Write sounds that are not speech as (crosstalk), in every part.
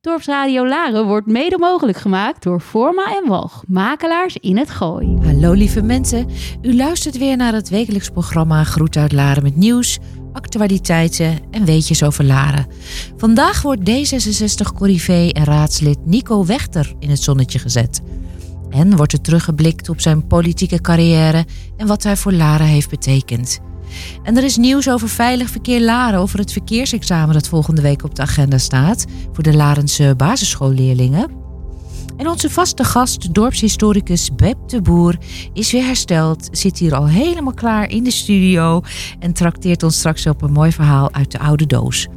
Dorpsradio Laren wordt mede mogelijk gemaakt door Forma en Walg, makelaars in het Gooi. Hallo lieve mensen, u luistert weer naar het wekelijks programma Groet uit Laren met nieuws, actualiteiten en weetjes over Laren. Vandaag wordt D66 corrivé en raadslid Nico Wechter in het zonnetje gezet. En wordt er teruggeblikt op zijn politieke carrière en wat hij voor Laren heeft betekend. En er is nieuws over veilig verkeer Laren, over het verkeersexamen dat volgende week op de agenda staat voor de Larense basisschoolleerlingen. En onze vaste gast, dorpshistoricus Beb de Boer, is weer hersteld, zit hier al helemaal klaar in de studio en trakteert ons straks op een mooi verhaal uit de oude doos.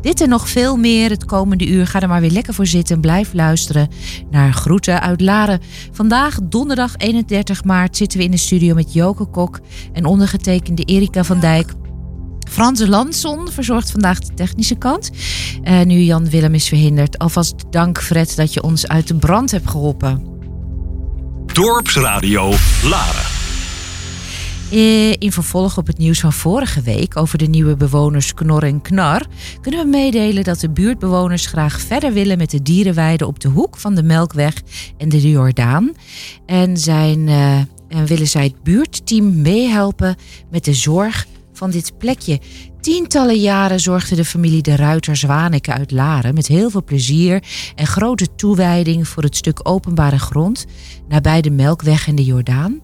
Dit en nog veel meer het komende uur. Ga er maar weer lekker voor zitten en blijf luisteren naar Groeten uit Laren. Vandaag, donderdag 31 maart, zitten we in de studio met Joke Kok en ondergetekende Erika van Dijk. Frans Lanson verzorgt vandaag de technische kant. Uh, nu Jan Willem is verhinderd. Alvast dank Fred dat je ons uit de brand hebt geholpen. Dorpsradio Laren. Eh, in vervolg op het nieuws van vorige week over de nieuwe bewoners Knor en Knar kunnen we meedelen dat de buurtbewoners graag verder willen met de dierenweide op de hoek van de Melkweg en de Jordaan. En, zijn, uh, en willen zij het buurtteam meehelpen met de zorg van dit plekje. Tientallen jaren zorgde de familie de Ruiter Zwaneke uit Laren met heel veel plezier en grote toewijding voor het stuk openbare grond nabij de Melkweg en de Jordaan.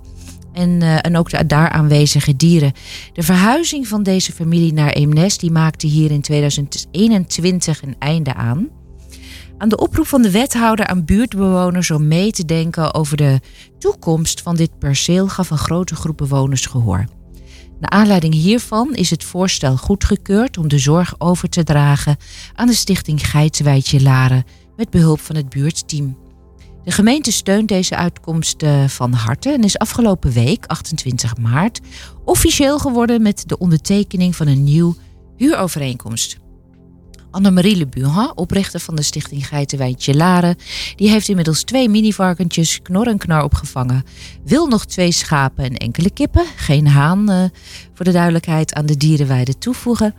En, uh, en ook de daar aanwezige dieren. De verhuizing van deze familie naar Eemnes die maakte hier in 2021 een einde aan. Aan de oproep van de wethouder aan buurtbewoners om mee te denken over de toekomst van dit perceel gaf een grote groep bewoners gehoor. Naar aanleiding hiervan is het voorstel goedgekeurd om de zorg over te dragen aan de stichting Geitswijdje Laren met behulp van het buurtteam. De gemeente steunt deze uitkomst van harte en is afgelopen week, 28 maart, officieel geworden met de ondertekening van een nieuw huurovereenkomst. Annemarie Le Buhan, oprichter van de stichting Geitenwijntje Laren, die heeft inmiddels twee minivarkentjes knor en knar opgevangen. Wil nog twee schapen en enkele kippen, geen haan uh, voor de duidelijkheid, aan de dierenweide toevoegen.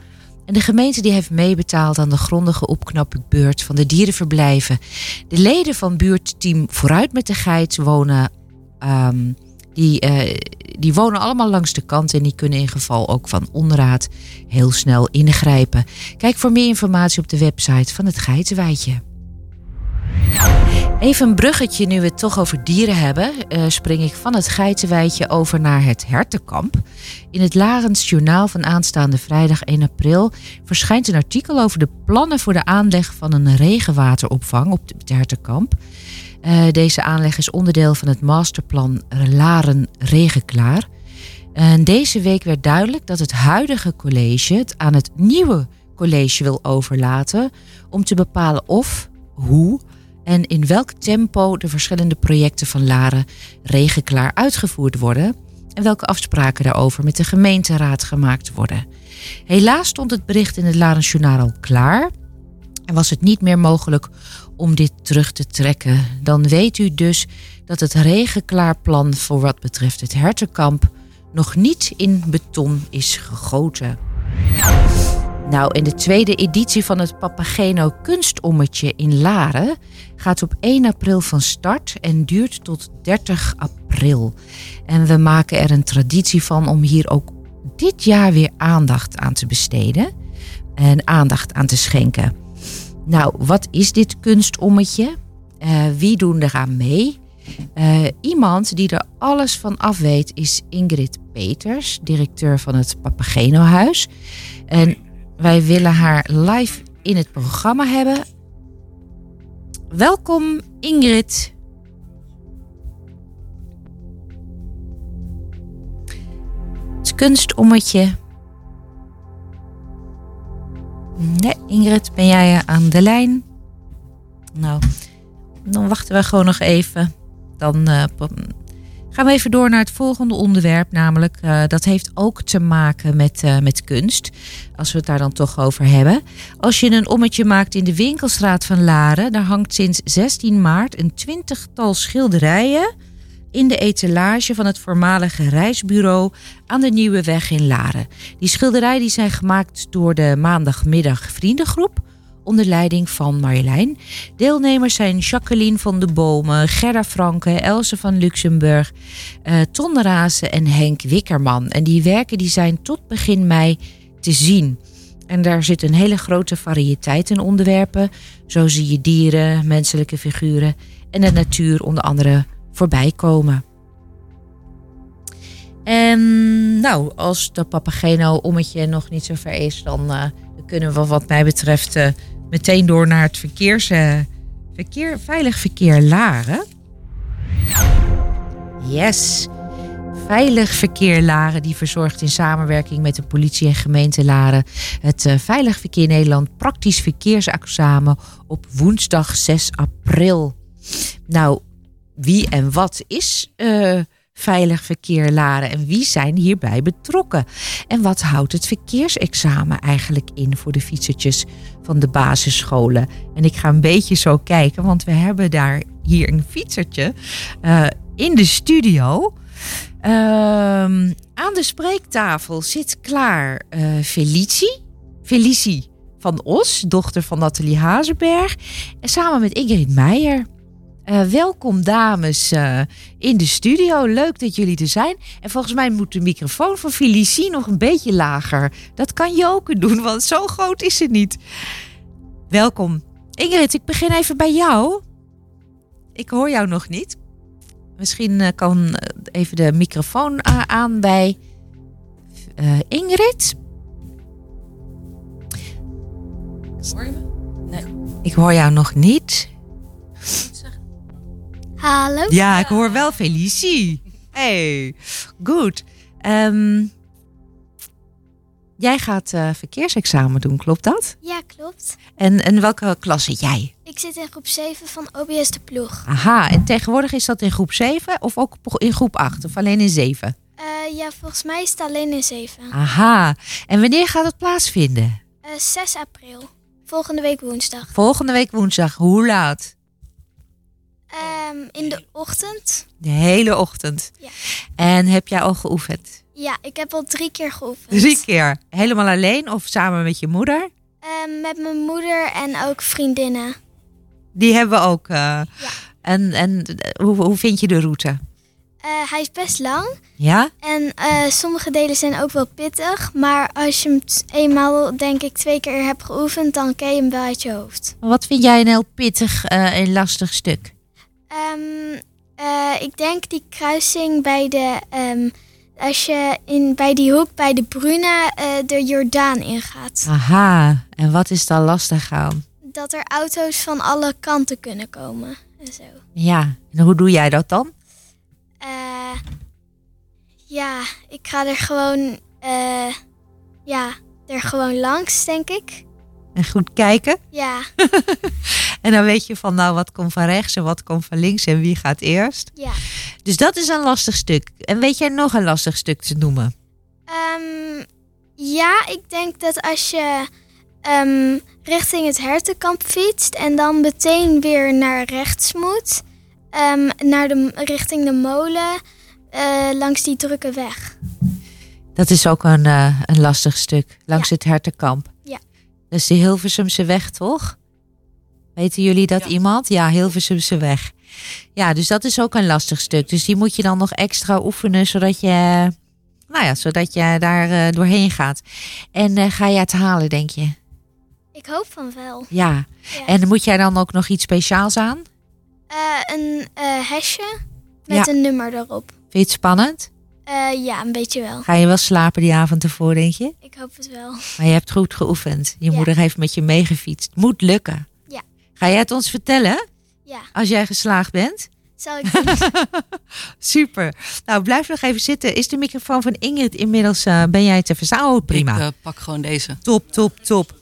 En de gemeente die heeft meebetaald aan de grondige opknapbeurt van de dierenverblijven. De leden van buurtteam Vooruit met de Geit wonen, um, die, uh, die wonen allemaal langs de kant en die kunnen in geval ook van onraad heel snel ingrijpen. Kijk voor meer informatie op de website van het Geitenweidje. Even een bruggetje, nu we het toch over dieren hebben, uh, spring ik van het geitenweidje over naar het hertenkamp. In het Larens Journaal van aanstaande vrijdag 1 april verschijnt een artikel over de plannen voor de aanleg van een regenwateropvang op het hertenkamp. Uh, deze aanleg is onderdeel van het masterplan Laren Regenklaar. En deze week werd duidelijk dat het huidige college het aan het nieuwe college wil overlaten om te bepalen of, hoe en in welk tempo de verschillende projecten van Laren regenklaar uitgevoerd worden en welke afspraken daarover met de gemeenteraad gemaakt worden. Helaas stond het bericht in het Larens Journaal al klaar en was het niet meer mogelijk om dit terug te trekken. Dan weet u dus dat het regenklaarplan voor wat betreft het hertenkamp nog niet in beton is gegoten. Nou, in de tweede editie van het Papageno Kunstommetje in Laren gaat op 1 april van start en duurt tot 30 april. En we maken er een traditie van om hier ook dit jaar weer aandacht aan te besteden en aandacht aan te schenken. Nou, wat is dit kunstommetje? Uh, wie doen eraan mee? Uh, iemand die er alles van af weet is Ingrid Peters, directeur van het Papageno-huis. En wij willen haar live in het programma hebben. Welkom Ingrid. Het kunstommetje. Nee, Ingrid, ben jij aan de lijn? Nou, dan wachten we gewoon nog even. Dan uh, gaan we even door naar het volgende onderwerp. Namelijk, uh, dat heeft ook te maken met, uh, met kunst. Als we het daar dan toch over hebben. Als je een ommetje maakt in de winkelstraat van Laren. Daar hangt sinds 16 maart een twintigtal schilderijen. In de etalage van het voormalige reisbureau aan de Nieuwe Weg in Laren. Die schilderijen die zijn gemaakt door de maandagmiddag vriendengroep onder leiding van Marjolein. Deelnemers zijn Jacqueline van de Bomen, Gerda Franke, Else van Luxemburg, uh, Ton Razen en Henk Wikkerman. En die werken die zijn tot begin mei te zien. En daar zit een hele grote variëteit in onderwerpen. Zo zie je dieren, menselijke figuren en de natuur onder andere voorbij komen. En nou, als de Papageno-ommetje nog niet zo ver is, dan, uh, kunnen we wat mij betreft uh, meteen door naar het verkeers, uh, verkeer, veilig verkeer Laren. Yes. Veilig Verkeer Laren die verzorgt in samenwerking met de politie en gemeente Laren het Veilig Verkeer Nederland praktisch verkeersexamen op woensdag 6 april. Nou, wie en wat is uh, Veilig Verkeer Laren en wie zijn hierbij betrokken? En wat houdt het verkeersexamen eigenlijk in voor de fietsertjes van de basisscholen? En ik ga een beetje zo kijken, want we hebben daar hier een fietsertje uh, in de studio. Uh, aan de spreektafel zit klaar uh, Felicie. Felicie van Os, dochter van Nathalie Hazenberg. En samen met Ingrid Meijer. Uh, welkom dames uh, in de studio. Leuk dat jullie er zijn. En volgens mij moet de microfoon van Felicie nog een beetje lager. Dat kan Joke doen, want zo groot is ze niet. Welkom. Ingrid, ik begin even bij jou. Ik hoor jou nog niet. Misschien uh, kan even de microfoon aan bij Ingrid. Hoor je me? Nee. Ik hoor jou nog niet. Hallo. Ja, ik hoor wel Felicie. Hey, goed. Um, jij gaat uh, verkeersexamen doen, klopt dat? Ja, klopt. En, en welke klas zit jij? Ik zit in groep 7 van OBS de Ploeg. Aha, en tegenwoordig is dat in groep 7 of ook in groep 8 of alleen in 7? Uh, ja, volgens mij is het alleen in 7. Aha, en wanneer gaat het plaatsvinden? Uh, 6 april. Volgende week woensdag. Volgende week woensdag. Hoe laat? Um, in de ochtend. De hele ochtend. Ja. En heb jij al geoefend? Ja, ik heb al drie keer geoefend. Drie keer? Helemaal alleen of samen met je moeder? Um, met mijn moeder en ook vriendinnen. Die hebben we ook. Uh, ja. En, en hoe, hoe vind je de route? Uh, hij is best lang. Ja? En uh, sommige delen zijn ook wel pittig. Maar als je hem eenmaal, denk ik, twee keer hebt geoefend, dan ken je hem wel uit je hoofd. Wat vind jij een heel pittig uh, en lastig stuk? Um, uh, ik denk die kruising bij de. Um, als je in, bij die hoek bij de Bruna uh, de Jordaan ingaat. Aha, en wat is dan lastig aan? Dat er auto's van alle kanten kunnen komen en zo. Ja, en hoe doe jij dat dan? Uh, ja, ik ga er gewoon. ja, er gewoon langs, denk ik. En goed kijken? Ja. (laughs) en dan weet je van nou wat komt van rechts en wat komt van links en wie gaat eerst. Ja. Dus dat is een lastig stuk. En weet jij nog een lastig stuk te noemen? Um, ja, ik denk dat als je um, richting het hertenkamp fietst en dan meteen weer naar rechts moet, um, naar de, richting de molen, uh, langs die drukke weg. Dat is ook een, uh, een lastig stuk, langs Ja. het hertenkamp. Dat is de Hilversumse weg, toch? Weten jullie dat Ja. iemand? Ja, Hilversumse weg. Ja, dus dat is ook een lastig stuk. Dus die moet je dan nog extra oefenen, zodat je, nou ja, zodat je daar eh, doorheen gaat. En eh, ga je het halen, denk je? Ik hoop van wel. Ja. Ja. En moet jij dan ook nog iets speciaals aan? Uh, een hesje met Ja. een nummer erop. Vind je het spannend? Uh, ja, een beetje wel. Ga je wel slapen die avond ervoor, denk je? Ik hoop het wel. Maar je hebt goed geoefend. Je Ja. moeder heeft met je meegefietst. Moet lukken. Ja. Ga jij het ons vertellen Ja, als jij geslaagd bent? zal ik doen. (laughs) Super. Nou, blijf nog even zitten. Is de microfoon van Ingrid inmiddels, eh, ben jij te verstaan? Oh, prima. Ik eh, pak gewoon deze. Top, top, top.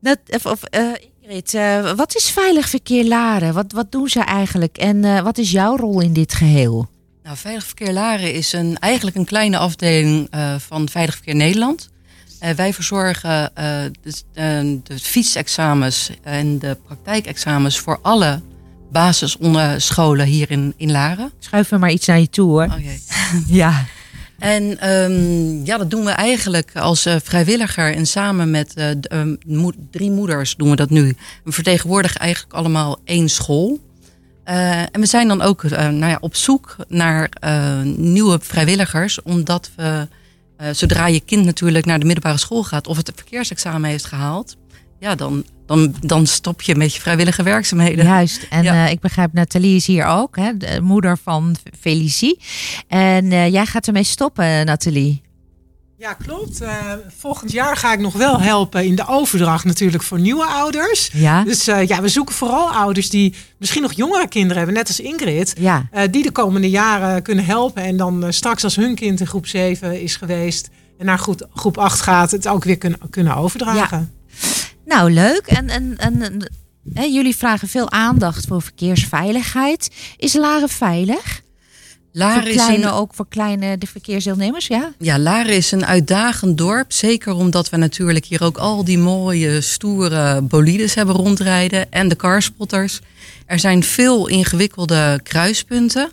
Dat, of, of, eh, Ingrid, eh, wat is Veilig Verkeer Laren? Wat, wat doen ze eigenlijk? En eh, wat is jouw rol in dit geheel? Nou, Veilig Verkeer Laren is een, eigenlijk een kleine afdeling eh, van Veilig Verkeer Nederland. Eh, wij verzorgen eh, de, de fietsexamens en de praktijkexamens voor alle basisscholen hier in, in Laren. Schuif me maar iets naar je toe hoor. Oké. (laughs) Ja. En ehm, ja, dat doen we eigenlijk als uh, vrijwilliger en samen met uh, de, uh, drie moeders doen we dat nu. We vertegenwoordigen eigenlijk allemaal één school. En we zijn dan ook nou ja, op zoek naar nieuwe vrijwilligers, omdat we, zodra je kind natuurlijk naar de middelbare school gaat of het verkeersexamen heeft gehaald, ja, dan, dan, dan stop je met je vrijwillige werkzaamheden. Juist. En ja. ik begrijp, Nathalie is hier ook, hè, de moeder van Felicie. En jij gaat ermee stoppen, Nathalie. Ja, klopt. Uh, volgend jaar ga ik nog wel helpen in de overdracht natuurlijk voor nieuwe ouders. Ja. Dus uh, ja, we zoeken vooral ouders die misschien nog jongere kinderen hebben, net als Ingrid. Ja. Uh, die de komende jaren kunnen helpen. En dan straks als hun kind in groep 7 is geweest en naar groep, groep 8 gaat, het ook weer kunnen, kunnen overdragen. Ja. Nou, leuk. En, en, en, en hè, jullie vragen veel aandacht voor verkeersveiligheid. Is Laren veilig? Laren voor kleine, is een, ook voor kleine de verkeersdeelnemers, ja? Ja, Laren is een uitdagend dorp. Zeker omdat we natuurlijk hier ook al die mooie, stoere bolides hebben rondrijden. En de carspotters. Er zijn veel ingewikkelde kruispunten.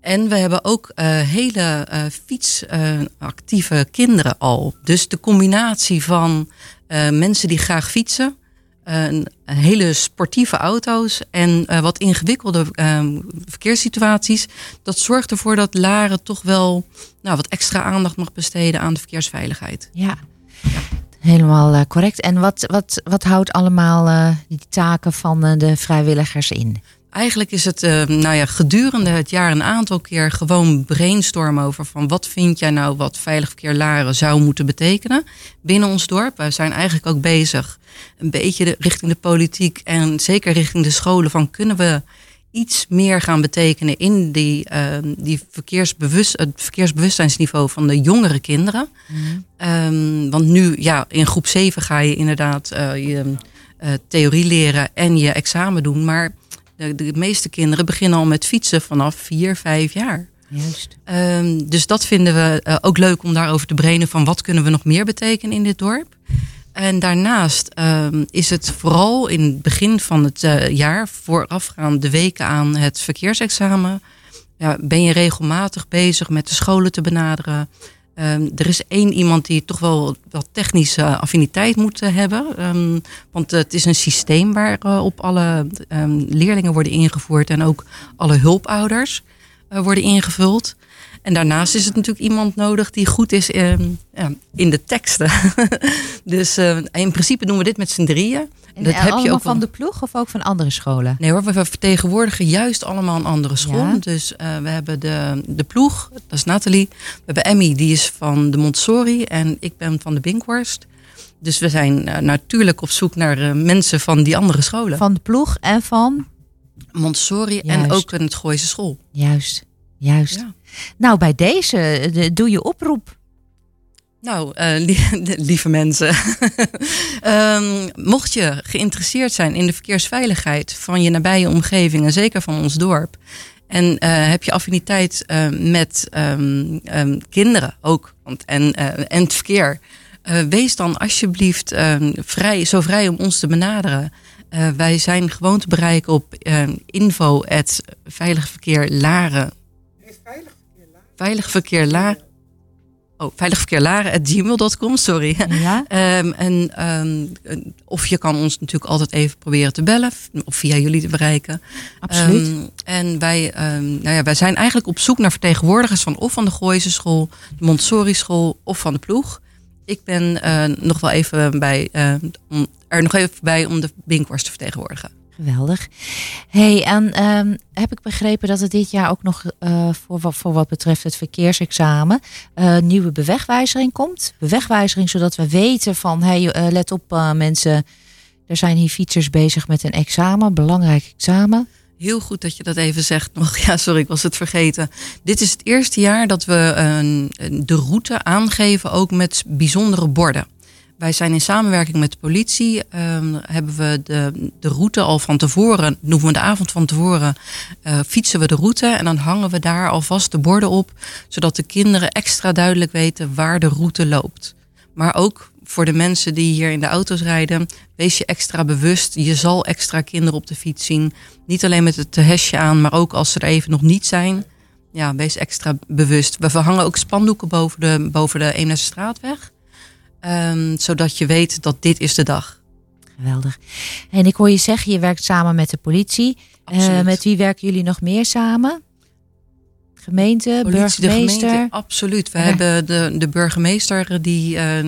En we hebben ook uh, hele uh, fietsactieve uh, kinderen al. Dus de combinatie van uh, mensen die graag fietsen, een hele sportieve auto's en wat ingewikkelde verkeerssituaties. Dat zorgt ervoor dat Laren toch wel nou, wat extra aandacht mag besteden aan de verkeersveiligheid. Ja. Helemaal uh, correct. En wat, wat, wat houdt allemaal die taken van de vrijwilligers in? Eigenlijk is het uh, nou ja, gedurende het jaar een aantal keer gewoon brainstormen over van wat vind jij nou wat veilig verkeer Laren zou moeten betekenen binnen ons dorp. We zijn eigenlijk ook bezig een beetje de, richting de politiek en zeker richting de scholen van kunnen we iets meer gaan betekenen in die, uh, die verkeersbewust, het verkeersbewustzijnsniveau van de jongere kinderen. Mm. Um, want nu, ja, in groep 7 ga je inderdaad uh, je uh, theorie leren en je examen doen. Maar de, de, meeste kinderen beginnen al met fietsen vanaf 4, 5 jaar. Juist. Um, dus dat vinden we uh, ook leuk om daarover te brenen van wat kunnen we nog meer betekenen in dit dorp. En daarnaast um, is het vooral in het begin van het uh, jaar, voorafgaand de weken aan het verkeersexamen, ja, ben je regelmatig bezig met de scholen te benaderen. Um, er is één iemand die toch wel wat technische affiniteit moet uh, hebben. Um, want het is een systeem waarop uh, alle um, leerlingen worden ingevoerd en ook alle hulpouders uh, worden ingevuld. En daarnaast is het natuurlijk iemand nodig die goed is in, in de teksten. (laughs) dus uh, in principe doen we dit met z'n drieën. En dat heb je ook van de ploeg of ook van andere scholen? Nee hoor, we vertegenwoordigen juist allemaal een andere school. Ja. Dus uh, we hebben de, de ploeg, dat is Nathalie. We hebben Emmy, die is van de Montessori. En ik ben van de Binkhorst. Dus we zijn uh, natuurlijk op zoek naar uh, mensen van die andere scholen. Van de ploeg en van? Montessori juist. en ook een Gooise school. Juist, juist. Ja. Nou, bij deze de, doe je oproep. Nou, uh, (laughs) lieve, mensen. um, (laughs) mocht je geïnteresseerd zijn in de verkeersveiligheid van je nabije omgeving en zeker van ons dorp. En uh, heb je affiniteit met um, um, kinderen ook want, en, en het verkeer. wees dan alsjeblieft vrij, zo vrij om ons te benaderen. wij zijn gewoon te bereiken op info Veilig verkeer. Oh, veiligverkeerlaren.gmail.com, sorry. Ja. um, (laughs) en, um, of je kan ons natuurlijk altijd even proberen te bellen. Of via jullie te bereiken. Absoluut. Um, en wij, nou ja, wij zijn eigenlijk op zoek naar vertegenwoordigers van of van de Gooise school, de Montessori school of van de ploeg. Ik ben uh, nog wel even bij, uh, om, er nog even bij om de Binkhorst te vertegenwoordigen. Geweldig. Hey, en um, heb ik begrepen dat er dit jaar ook nog uh, voor, voor wat betreft het verkeersexamen uh, nieuwe bewegwijzering komt? Bewegwijzering zodat we weten van, hey, uh, let op mensen, er zijn hier fietsers bezig met een examen, belangrijk examen. Heel goed dat je dat even zegt nog. (laughs) Ja, sorry, ik was het vergeten. Dit is het eerste jaar dat we de route aangeven, ook met bijzondere borden. Wij zijn in samenwerking met de politie, um, hebben we de, de route al van tevoren, noemen we de avond van tevoren, uh, fietsen we de route en dan hangen we daar alvast de borden op, zodat de kinderen extra duidelijk weten waar de route loopt. Maar ook voor de mensen die hier in de auto's rijden, wees je extra bewust. Je zal extra kinderen op de fiets zien. Niet alleen met het hesje aan, maar ook als ze er even nog niet zijn. ja, wees extra bewust. We verhangen ook spandoeken boven de, boven de Eemnesse straatweg. Ehm, zodat je weet dat dit is de dag. Geweldig. En ik hoor je zeggen, je werkt samen met de politie. Eh, met wie werken jullie nog meer samen? Gemeente, Politie, de burgemeester? gemeente, absoluut. We Ja. hebben de, de burgemeester die eh,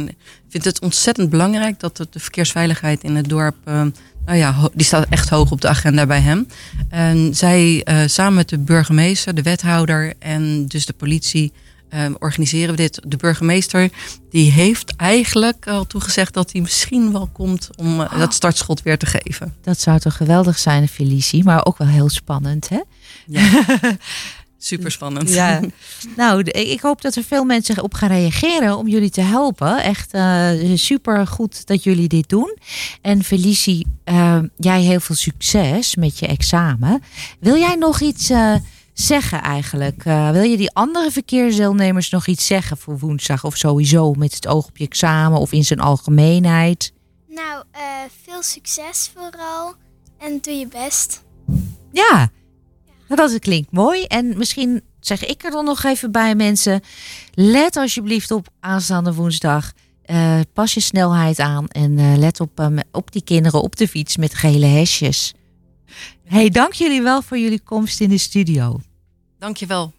vindt het ontzettend belangrijk dat de verkeersveiligheid in het dorp, eh, nou ja, die staat echt hoog op de agenda bij hem. En zij samen met de burgemeester, de wethouder en dus de politie eh, organiseren we dit. De burgemeester die heeft eigenlijk al toegezegd dat hij misschien wel komt om eh, dat startschot weer te geven. Dat zou toch geweldig zijn, Felicie, maar ook wel heel spannend, hè? Ja. (laughs) Super spannend. Ja. (laughs) nou, ik hoop dat er veel mensen op gaan reageren om jullie te helpen. Echt super goed dat jullie dit doen. En Felicie, eh, jij heel veel succes met je examen. Wil jij nog iets eh, zeggen eigenlijk? Eh, wil je die andere verkeersdeelnemers nog iets zeggen voor woensdag of sowieso met het oog op je examen of in zijn algemeenheid? Nou, eh, veel succes vooral. En doe je best. Ja, nou, dat klinkt mooi. En misschien zeg ik er dan nog even bij mensen. Let alsjeblieft op aanstaande woensdag. Eh, pas je snelheid aan en let op, op die kinderen op de fiets met gele hesjes. Hey, dank jullie wel voor jullie komst in de studio. Dankjewel.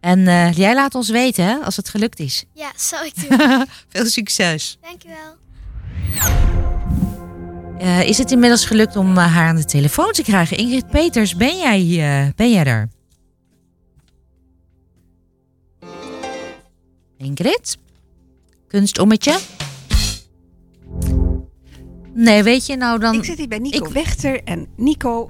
En eh, jij laat ons weten hè, als het gelukt is. (laughs) Ja, zal ik doen. (laughs) Veel succes. Dankjewel. Eh, is het inmiddels gelukt om eh, haar aan de telefoon te krijgen? Ingrid Peters, ben jij, ben jij er? Ingrid? Kunstommetje? Nee, weet je nou dan... Ik zit hier bij Nico ik- Wechter en Nico.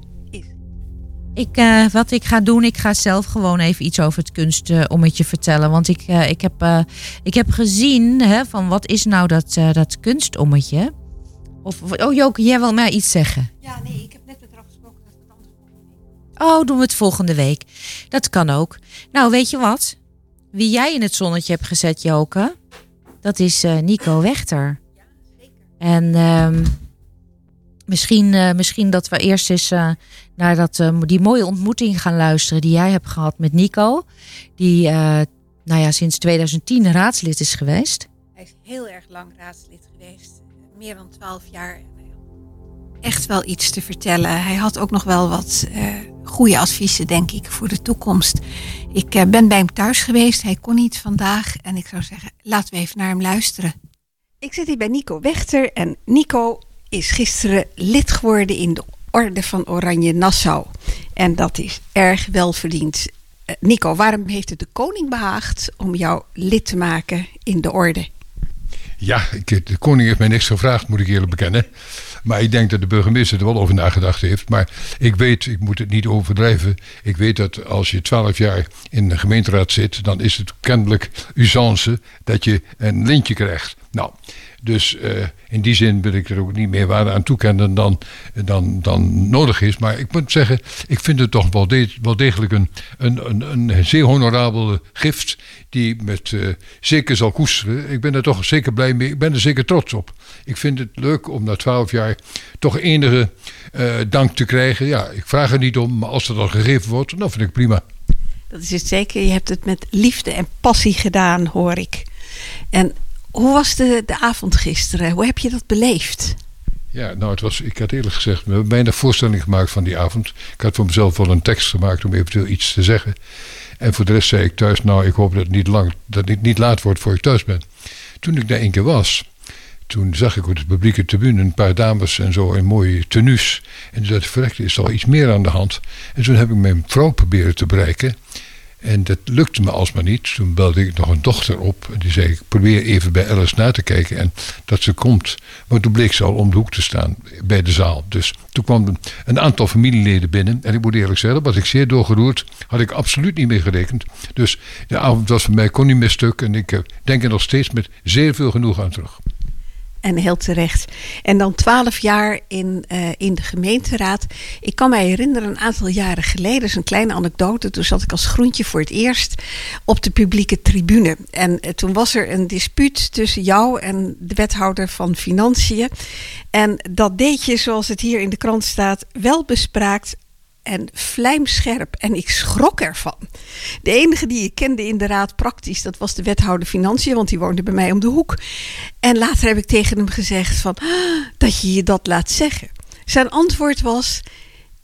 Ik, eh, wat ik ga doen, ik ga zelf gewoon even iets over het kunstommetje vertellen. Want ik, eh, ik, heb, eh, ik heb gezien hè, van wat is nou dat, eh, dat kunstommetje. Of, of- oh Joke, jij wil mij iets zeggen? Ja, nee, ik heb net met haar afgesproken dat we het anders. Oh, doen we het volgende week. Dat kan ook. Nou, weet je wat? Wie jij in het zonnetje hebt gezet, Joke, dat is eh, Nico Wechter. En ehm, misschien, eh, misschien dat we eerst eens eh, naar dat, eh, die mooie ontmoeting gaan luisteren die jij hebt gehad met Nico. Die eh, nou ja, sinds 2010 raadslid is geweest. Hij is heel erg lang raadslid geweest. Meer dan twaalf jaar. Echt wel iets te vertellen. Hij had ook nog wel wat eh, goede adviezen, denk ik, voor de toekomst. Ik eh, ben bij hem thuis geweest. Hij kon niet vandaag. En ik zou zeggen, laten we even naar hem luisteren. Ik zit hier bij Nico Wechter. En Nico is gisteren lid geworden in de Orde van Oranje Nassau. En dat is erg welverdiend. Eh, Nico, waarom heeft het de koning behaagd om jou lid te maken in de orde? Ja, ik, de koning heeft mij niks gevraagd, moet ik eerlijk bekennen. Maar ik denk dat de burgemeester er wel over nagedacht heeft. Maar ik weet, ik moet het niet overdrijven. Ik weet dat als je twaalf jaar in de gemeenteraad zit, dan is het kennelijk usance dat je een lintje krijgt. Nou, dus eh, in die zin wil ik er ook niet meer waarde aan toekennen dan, dan, dan nodig is. Maar ik moet zeggen, ik vind het toch wel, wel degelijk een, een, een, een zeer honorabele gift die met eh, zeker zal koesteren. Ik ben er toch zeker blij mee. Ik ben er zeker trots op. Ik vind het leuk om na twaalf jaar toch enige eh, dank te krijgen. Ja, ik vraag er niet om, maar als er dan gegeven wordt, dan vind ik prima. Dat is het zeker. Je hebt het met liefde en passie gedaan, hoor ik. En hoe was de, de avond gisteren? Hoe heb je dat beleefd? Ja, nou, het was, ik had eerlijk gezegd weinig voorstelling gemaakt van die avond. Ik had voor mezelf wel een tekst gemaakt om eventueel iets te zeggen. En voor de rest zei ik thuis, nou, ik hoop dat het niet, lang, dat het niet laat wordt voor ik thuis ben. Toen ik daar één keer was, toen zag ik op de publieke tribune een paar dames en zo in mooie tenues. En toen dacht ik, verrekt, is al iets meer aan de hand. En toen heb ik mijn vrouw proberen te bereiken. En dat lukte me alsmaar niet. Toen belde ik nog een dochter op. En die zei, ik probeer even bij Alice na te kijken. En dat ze komt. Maar toen bleek ze al om de hoek te staan bij de zaal. Dus toen kwam een aantal familieleden binnen. En ik moet eerlijk zeggen, was ik zeer doorgeroerd. Had ik absoluut niet meer gerekend. Dus de avond was voor mij kon niet meer stuk. En ik eh, denk er nog steeds met zeer veel genoeg aan terug. En heel terecht. En dan twaalf jaar in, eh, in de gemeenteraad. Ik kan mij herinneren, een aantal jaren geleden, is een kleine anekdote. Toen zat ik als groentje voor het eerst op de publieke tribune. En eh, toen was er een dispuut tussen jou en de wethouder van Financiën. En dat deed je, zoals het hier in de krant staat, wel bespraakt en vlijmscherp. En ik schrok ervan. De enige die ik kende in de raad praktisch, dat was de wethouder Financiën, want die woonde bij mij om de hoek. En later heb ik tegen hem gezegd van, "Ah, dat je je dat laat zeggen. Zijn antwoord was,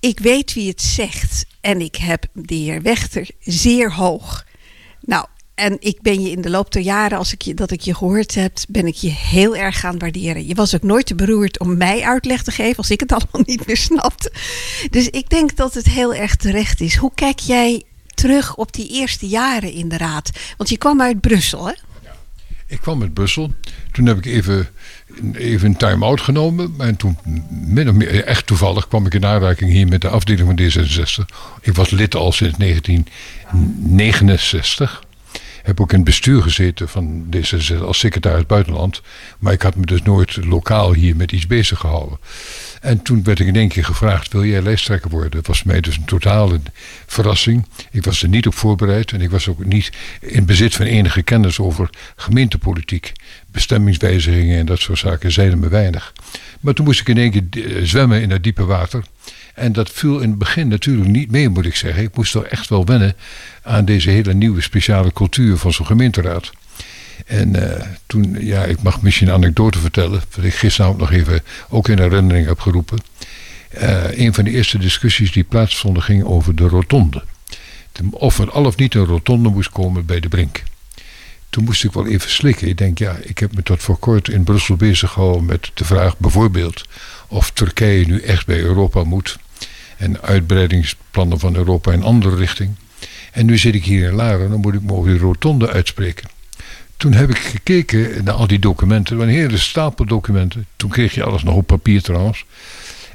ik weet wie het zegt. En ik heb de heer Wechter zeer hoog. Nou, en ik ben je in de loop der jaren, als ik je, dat ik je gehoord heb, ben ik je heel erg gaan waarderen. Je was ook nooit te beroerd om mij uitleg te geven als ik het (laughs) allemaal niet meer snapte. Dus ik denk dat het heel erg terecht is. Hoe kijk jij terug op die eerste jaren in de raad? Want je kwam uit Brussel, hè? Ik kwam uit Brussel. Toen heb ik even, even een time-out genomen. En toen, meer, echt toevallig, kwam ik in aanraking hier met de afdeling van D66. Ik was lid al sinds 1969. Heb ook in het bestuur gezeten van D66 als secretaris buitenland. Maar ik had me dus nooit lokaal hier met iets bezig gehouden. En toen werd ik in één keer gevraagd: wil jij lijsttrekker worden? Dat was mij dus een totale verrassing. Ik was er niet op voorbereid en ik was ook niet in bezit van enige kennis over gemeentepolitiek. Bestemmingswijzigingen en dat soort zaken zeiden me weinig. Maar toen moest ik in één keer eh, zwemmen in dat diepe water. En dat viel in het begin natuurlijk niet mee, moet ik zeggen. Ik moest toch echt wel wennen aan deze hele nieuwe speciale cultuur van zo'n gemeenteraad. En eh, toen, ja, ik mag misschien een anekdote vertellen, wat ik gisteravond nog even ook in herinnering heb geroepen. Eh, een van de eerste discussies die plaatsvonden ging over de rotonde. Of er al of niet een rotonde moest komen bij de Brink. Toen moest ik wel even slikken. Ik denk, ja, ik heb me tot voor kort in Brussel bezig gehouden met de vraag bijvoorbeeld of Turkije nu echt bij Europa moet. En uitbreidingsplannen van Europa in andere richting. En nu zit ik hier in Laren en dan moet ik me over die rotonde uitspreken. Toen heb ik gekeken naar al die documenten. Er waren een hele stapel documenten. Toen kreeg je alles nog op papier trouwens.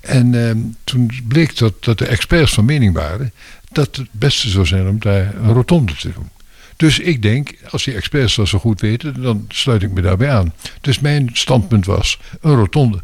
En eh, toen bleek dat, dat de experts van mening waren dat het beste zou zijn om daar een rotonde te doen. Dus ik denk, als die experts dat zo goed weten, dan sluit ik me daarbij aan. Dus mijn standpunt was een rotonde.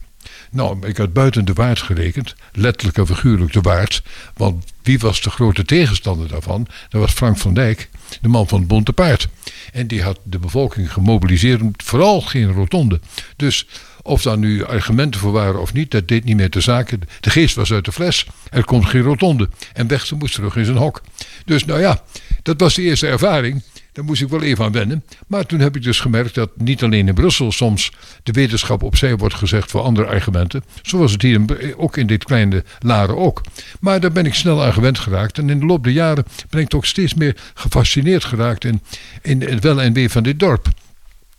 Nou, ik had buiten de waard gerekend, letterlijk en figuurlijk de waard. Want wie was de grote tegenstander daarvan? Dat was Frank van Dijk, de man van het Bonte Paard. En die had de bevolking gemobiliseerd vooral geen rotonde. Dus of daar nu argumenten voor waren of niet, dat deed niet meer te zaken. De geest was uit de fles. Er komt geen rotonde. En Wechter moest terug in zijn hok. Dus nou ja, dat was de eerste ervaring. Daar moest ik wel even aan wennen. Maar toen heb ik dus gemerkt dat niet alleen in Brussel soms de wetenschap opzij wordt gezegd voor andere argumenten. Zoals het hier in, ook in dit kleine Laren ook. Maar daar ben ik snel aan gewend geraakt. En in de loop der jaren ben ik toch steeds meer gefascineerd geraakt in, in het wel en wee van dit dorp.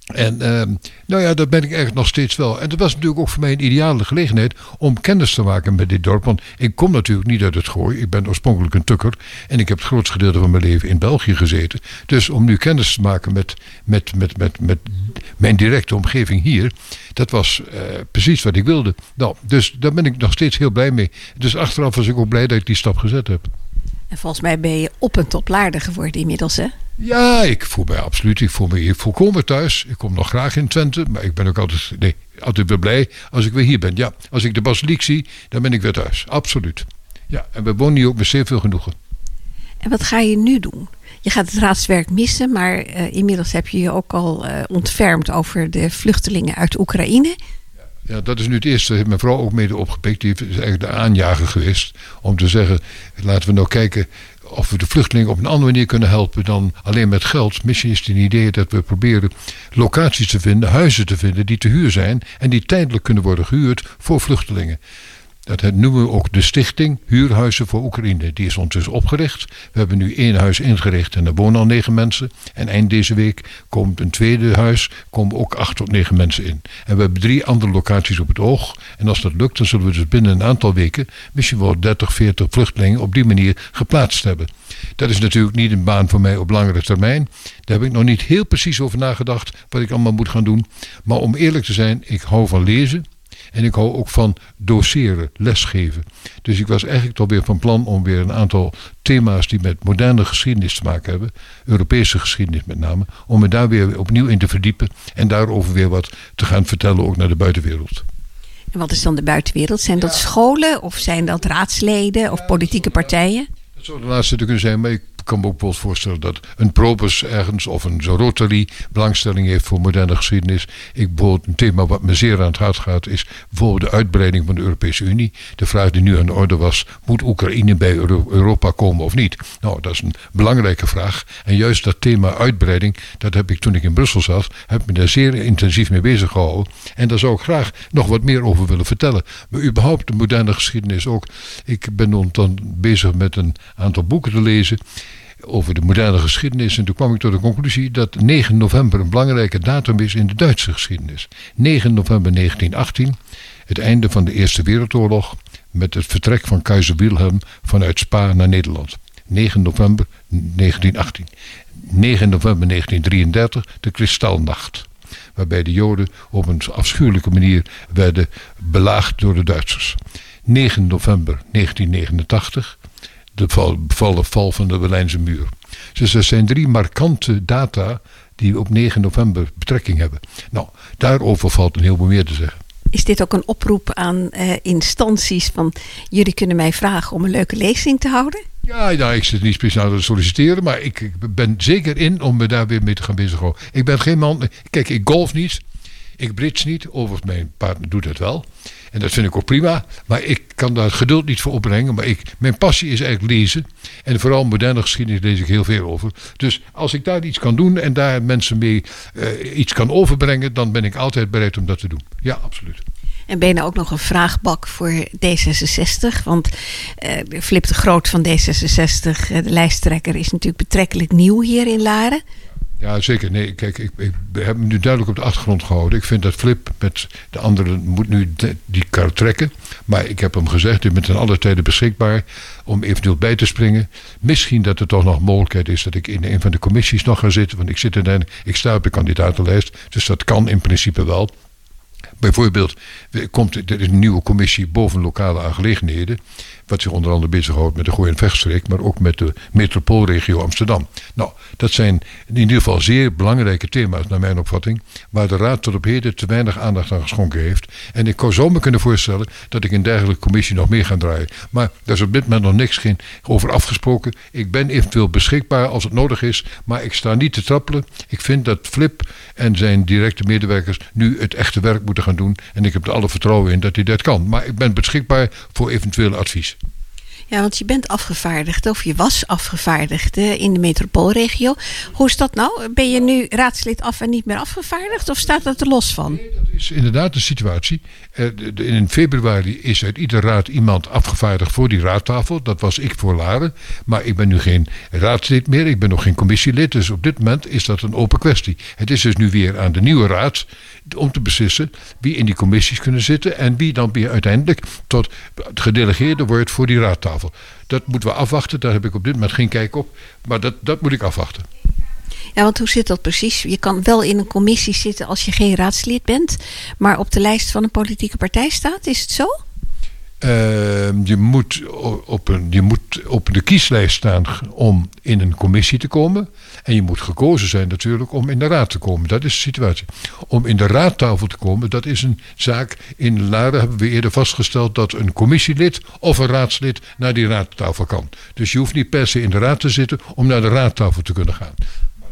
En uh, nou ja, dat ben ik eigenlijk nog steeds wel. En dat was natuurlijk ook voor mij een ideale gelegenheid om kennis te maken met dit dorp. Want ik kom natuurlijk niet uit het gooi. Ik ben oorspronkelijk een tukker. En ik heb het grootste gedeelte van mijn leven in België gezeten. Dus om nu kennis te maken met, met, met, met, met mijn directe omgeving hier. Dat was uh, precies wat ik wilde. Nou, dus daar ben ik nog steeds heel blij mee. Dus achteraf was ik ook blij dat ik die stap gezet heb. En volgens mij ben je op een toplaarder geworden inmiddels, hè? Ja, ik voel mij absoluut. Ik voel me hier volkomen thuis. Ik kom nog graag in Twente. Maar ik ben ook altijd, nee, altijd weer blij als ik weer hier ben. Ja, als ik de basiliek zie, dan ben ik weer thuis. Absoluut. Ja, en we wonen hier ook met zeer veel genoegen. En wat ga je nu doen? Je gaat het raadswerk missen, maar uh, inmiddels heb je je ook al uh, ontfermd over de vluchtelingen uit Oekraïne. Ja, dat is nu het eerste. Heeft mijn vrouw ook mede opgepikt. Die is eigenlijk de aanjager geweest. Om te zeggen, laten we nou kijken of we de vluchtelingen op een andere manier kunnen helpen dan alleen met geld. Misschien is het een idee dat we proberen locaties te vinden, huizen te vinden die te huur zijn. En die tijdelijk kunnen worden gehuurd voor vluchtelingen. Dat noemen we ook de stichting Huurhuizen voor Oekraïne. Die is ondertussen opgericht. We hebben nu één huis ingericht en daar wonen al negen mensen. En eind deze week komt een tweede huis, komen ook acht tot negen mensen in. En we hebben drie andere locaties op het oog. En als dat lukt, dan zullen we dus binnen een aantal weken misschien wel 30, 40 vluchtelingen op die manier geplaatst hebben. Dat is natuurlijk niet een baan voor mij op langere termijn. Daar heb ik nog niet heel precies over nagedacht wat ik allemaal moet gaan doen. Maar om eerlijk te zijn, ik hou van lezen. En ik hou ook van doseren, lesgeven. Dus ik was eigenlijk toch weer van plan om weer een aantal thema's die met moderne geschiedenis te maken hebben, Europese geschiedenis met name, om me daar weer opnieuw in te verdiepen en daarover weer wat te gaan vertellen ook naar de buitenwereld. En wat is dan de buitenwereld? Zijn dat scholen of zijn dat raadsleden of politieke partijen? Dat zou de laatste te kunnen zijn, maar ik kan me ook wel voorstellen dat een Probus ergens of een Rotary belangstelling heeft voor moderne geschiedenis. Ik bijvoorbeeld een thema wat me zeer aan het hart gaat is bijvoorbeeld de uitbreiding van de Europese Unie. De vraag die nu aan de orde was, moet Oekraïne bij Europa komen of niet? Nou, dat is een belangrijke vraag. En juist dat thema uitbreiding, dat heb ik toen ik in Brussel zat, heb me daar zeer intensief mee bezig gehouden. En daar zou ik graag nog wat meer over willen vertellen. Maar überhaupt de moderne geschiedenis ook. Ik ben dan bezig met een aantal boeken te lezen over de moderne geschiedenis. En toen kwam ik tot de conclusie dat 9 november een belangrijke datum is in de Duitse geschiedenis. 9 november 1918, het einde van de Eerste Wereldoorlog met het vertrek van keizer Wilhelm vanuit Spa naar Nederland. 9 november 1918. 9 november 1933, de Kristalnacht. Waarbij de Joden op een afschuwelijke manier werden belaagd door de Duitsers. 9 november 1989, de val, val van de Berlijnse muur. Dus er zijn drie markante data die op 9 november betrekking hebben. Nou, daarover valt een heleboel meer te zeggen. Is dit ook een oproep aan uh, instanties van jullie kunnen mij vragen om een leuke lezing te houden? Ja, nou, ik zit niet speciaal te solliciteren, maar ik, ik ben zeker in om me daar weer mee te gaan bezighouden. Ik ben geen man, kijk, ik golf niet, ik brits niet, overigens mijn partner doet het wel. En dat vind ik ook prima. Maar ik kan daar geduld niet voor opbrengen. Maar ik, mijn passie is eigenlijk lezen. En vooral moderne geschiedenis lees ik heel veel over. Dus als ik daar iets kan doen en daar mensen mee uh, iets kan overbrengen, dan ben ik altijd bereid om dat te doen. Ja, absoluut. En ben je nou ook nog een vraagbak voor D66? Want uh, Flip de Groot van D66, de lijsttrekker, is natuurlijk betrekkelijk nieuw hier in Laren. Ja, zeker. Nee, kijk, ik, ik heb hem nu duidelijk op de achtergrond gehouden. Ik vind dat Flip met de anderen moet nu die kar trekken. Maar ik heb hem gezegd, u bent ten alle tijden beschikbaar om eventueel bij te springen. Misschien dat er toch nog mogelijkheid is dat ik in een van de commissies nog ga zitten. Want ik, zit in, ik sta op de kandidatenlijst, dus dat kan in principe wel. Bijvoorbeeld, komt, er een nieuwe commissie boven lokale aangelegenheden. Wat zich onder andere bezighoudt met de Gooi- en Vechtstreek, maar ook met de metropoolregio Amsterdam. Nou, dat zijn in ieder geval zeer belangrijke thema's, naar mijn opvatting. Waar de Raad tot op heden te weinig aandacht aan geschonken heeft. En ik zou me kunnen voorstellen dat ik in dergelijke commissie nog meer ga draaien. Maar daar is op dit moment nog niks geen over afgesproken. Ik ben eventueel beschikbaar als het nodig is, maar ik sta niet te trappelen. Ik vind dat Flip en zijn directe medewerkers nu het echte werk moeten gaan doen. En ik heb er alle vertrouwen in dat hij dat kan. Maar ik ben beschikbaar voor eventueel advies. Ja, want je bent afgevaardigd, of je was afgevaardigd in de metropoolregio. Hoe is dat nou? Ben je nu raadslid af en niet meer afgevaardigd, of staat dat er los van? Nee, dat is inderdaad de situatie. In februari is uit ieder raad iemand afgevaardigd voor die raadtafel. Dat was ik voor Laren. Maar ik ben nu geen raadslid meer, ik ben nog geen commissielid. Dus op dit moment is dat een open kwestie. Het is dus nu weer aan de nieuwe raad om te beslissen wie in die commissies kunnen zitten en wie dan weer uiteindelijk tot gedelegeerde wordt voor die raadtafel. Dat moeten we afwachten, daar heb ik op dit moment geen kijk op, maar dat, dat moet ik afwachten. Ja, want hoe zit dat precies? Je kan wel in een commissie zitten als je geen raadslid bent, maar op de lijst van een politieke partij staat, is het zo? Uh, je, moet op een, je moet op de kieslijst staan om in een commissie te komen. En je moet gekozen zijn natuurlijk om in de raad te komen. Dat is de situatie. Om in de raadtafel te komen, dat is een zaak. In Laren hebben we eerder vastgesteld dat een commissielid of een raadslid naar die raadtafel kan. Dus je hoeft niet per se in de raad te zitten om naar de raadtafel te kunnen gaan.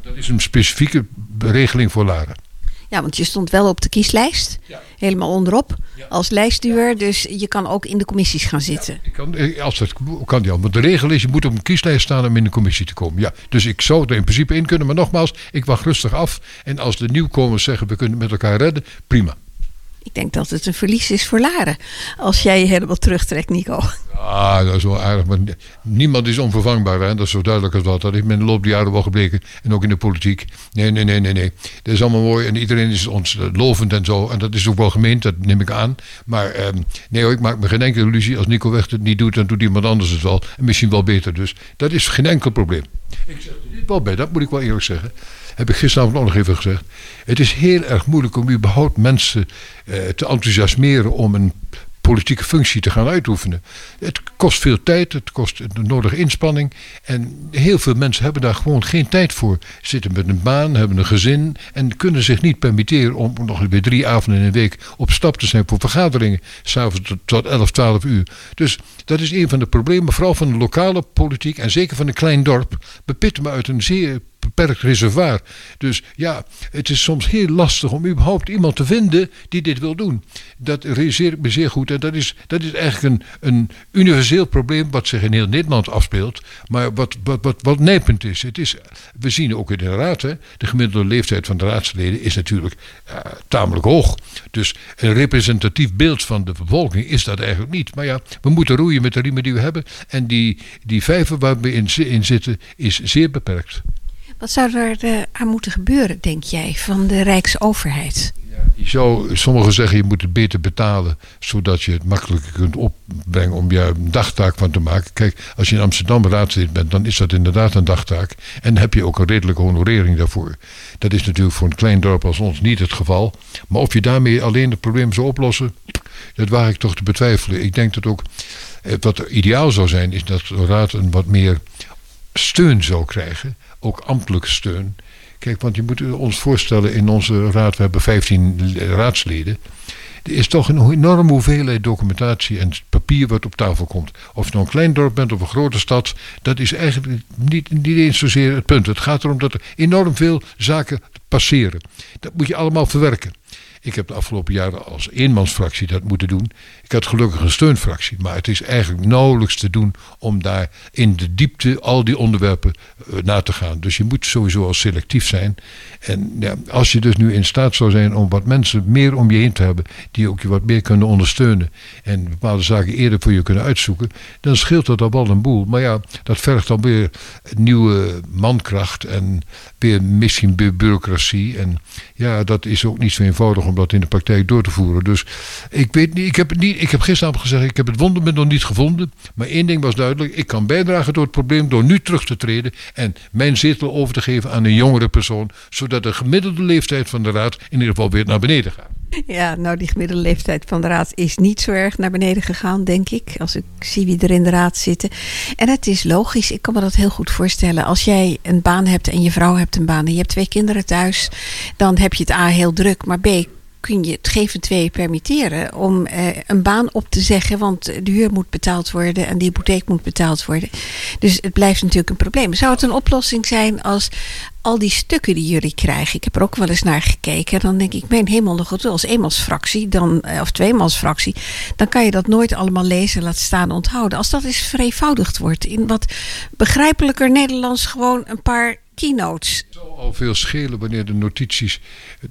Dat is een specifieke regeling voor Laren. Ja, want je stond wel op de kieslijst. Helemaal onderop. Als lijstduur. Dus je kan ook in de commissies gaan zitten. ik kan, als dat kan ja. Want de regel is, je moet op een kieslijst staan om in de commissie te komen. Ja, dus ik zou er in principe in kunnen. Maar nogmaals, ik wacht rustig af. En als de nieuwkomers zeggen, we kunnen met elkaar redden. Prima. Ik denk dat het een verlies is voor Laren. Als jij je helemaal terugtrekt, Nico. Ah, dat is wel aardig. Maar niemand is onvervangbaar. Hè? Dat is zo duidelijk als wat. Dat heeft in de loop der jaren wel gebleken. En ook in de politiek. Nee, nee, nee, nee, nee. Dat is allemaal mooi. En iedereen is ons lovend en zo. En dat is ook wel gemeend. Dat neem ik aan. Maar eh, nee hoor, ik maak me geen enkele illusie. Als Nico Weg het niet doet, dan doet iemand anders het wel. En misschien wel beter. Dus dat is geen enkel probleem. Ik zeg er wel bij. Dat moet ik wel eerlijk zeggen heb ik gisteravond ook nog even gezegd. Het is heel erg moeilijk om überhaupt mensen eh, te enthousiasmeren om een politieke functie te gaan uitoefenen. Het kost veel tijd, het kost de nodige inspanning. En heel veel mensen hebben daar gewoon geen tijd voor. Zitten met een baan, hebben een gezin en kunnen zich niet permitteren om nog weer drie avonden in een week op stap te zijn voor vergaderingen. S'avonds tot, tot 11, 12 uur. Dus dat is een van de problemen, vooral van de lokale politiek en zeker van een klein dorp. Bepitten me uit een zeer beperkt reservoir. Dus ja, het is soms heel lastig om überhaupt iemand te vinden die dit wil doen. Dat realiseer ik me zeer goed. En dat is, dat is eigenlijk een, een universeel probleem wat zich in heel Nederland afspeelt. Maar wat, wat, wat, wat nijpend is. Het is. We zien ook in de raad, de gemiddelde leeftijd van de raadsleden is natuurlijk uh, tamelijk hoog. Dus een representatief beeld van de bevolking is dat eigenlijk niet. Maar ja, we moeten roeien met de riemen die we hebben. En die, die vijver waar we in, in zitten is zeer beperkt. Wat zou er uh, aan moeten gebeuren, denk jij, van de Rijksoverheid? Je zou, sommigen zeggen je moet het beter betalen, zodat je het makkelijker kunt opbrengen om je een dagtaak van te maken. Kijk, als je in Amsterdam raadslid bent, dan is dat inderdaad een dagtaak. En dan heb je ook een redelijke honorering daarvoor. Dat is natuurlijk voor een klein dorp als ons niet het geval. Maar of je daarmee alleen het probleem zou oplossen, dat waag ik toch te betwijfelen. Ik denk dat ook, eh, wat ideaal zou zijn, is dat de raad een wat meer steun zou krijgen ook ambtelijke steun. Kijk, want je moet ons voorstellen, in onze raad, we hebben 15 raadsleden. Er is toch een enorme hoeveelheid documentatie en papier wat op tafel komt. Of je nou een klein dorp bent of een grote stad, dat is eigenlijk niet, niet eens zozeer het punt. Het gaat erom dat er enorm veel zaken passeren. Dat moet je allemaal verwerken. Ik heb de afgelopen jaren als eenmansfractie dat moeten doen. Ik had gelukkig een steunfractie, maar het is eigenlijk nauwelijks te doen om daar in de diepte al die onderwerpen uh, na te gaan. Dus je moet sowieso al selectief zijn. En ja, als je dus nu in staat zou zijn om wat mensen meer om je heen te hebben, die ook je wat meer kunnen ondersteunen en bepaalde zaken eerder voor je kunnen uitzoeken, dan scheelt dat al wel een boel. Maar ja, dat vergt dan weer nieuwe mankracht en weer misschien bureaucratie. En ja, dat is ook niet zo eenvoudig om dat in de praktijk door te voeren. Dus ik weet niet, ik heb, niet, ik heb gisteravond gezegd, ik heb het wondermiddel nog niet gevonden. Maar één ding was duidelijk, ik kan bijdragen door het probleem door nu terug te treden en mijn zetel over te geven aan een jongere persoon, zodat de gemiddelde leeftijd van de raad in ieder geval weer naar beneden gaat. Ja, nou die gemiddelde leeftijd van de raad is niet zo erg naar beneden gegaan, denk ik. Als ik zie wie er in de raad zitten. En het is logisch, ik kan me dat heel goed voorstellen. Als jij een baan hebt en je vrouw hebt een baan en je hebt twee kinderen thuis, dan heb je het A heel druk, maar B kun je het geven twee permitteren om eh, een baan op te zeggen, want de huur moet betaald worden en de hypotheek moet betaald worden. Dus het blijft natuurlijk een probleem. Zou het een oplossing zijn als al die stukken die jullie krijgen, ik heb er ook wel eens naar gekeken, dan denk ik, mijn hemel nog goed, als eenmansfractie, dan, eh, of tweemansfractie, dan kan je dat nooit allemaal lezen, laten staan, onthouden. Als dat eens vereenvoudigd wordt in wat begrijpelijker Nederlands, gewoon een paar keynotes. Het zal al veel schelen wanneer de notities,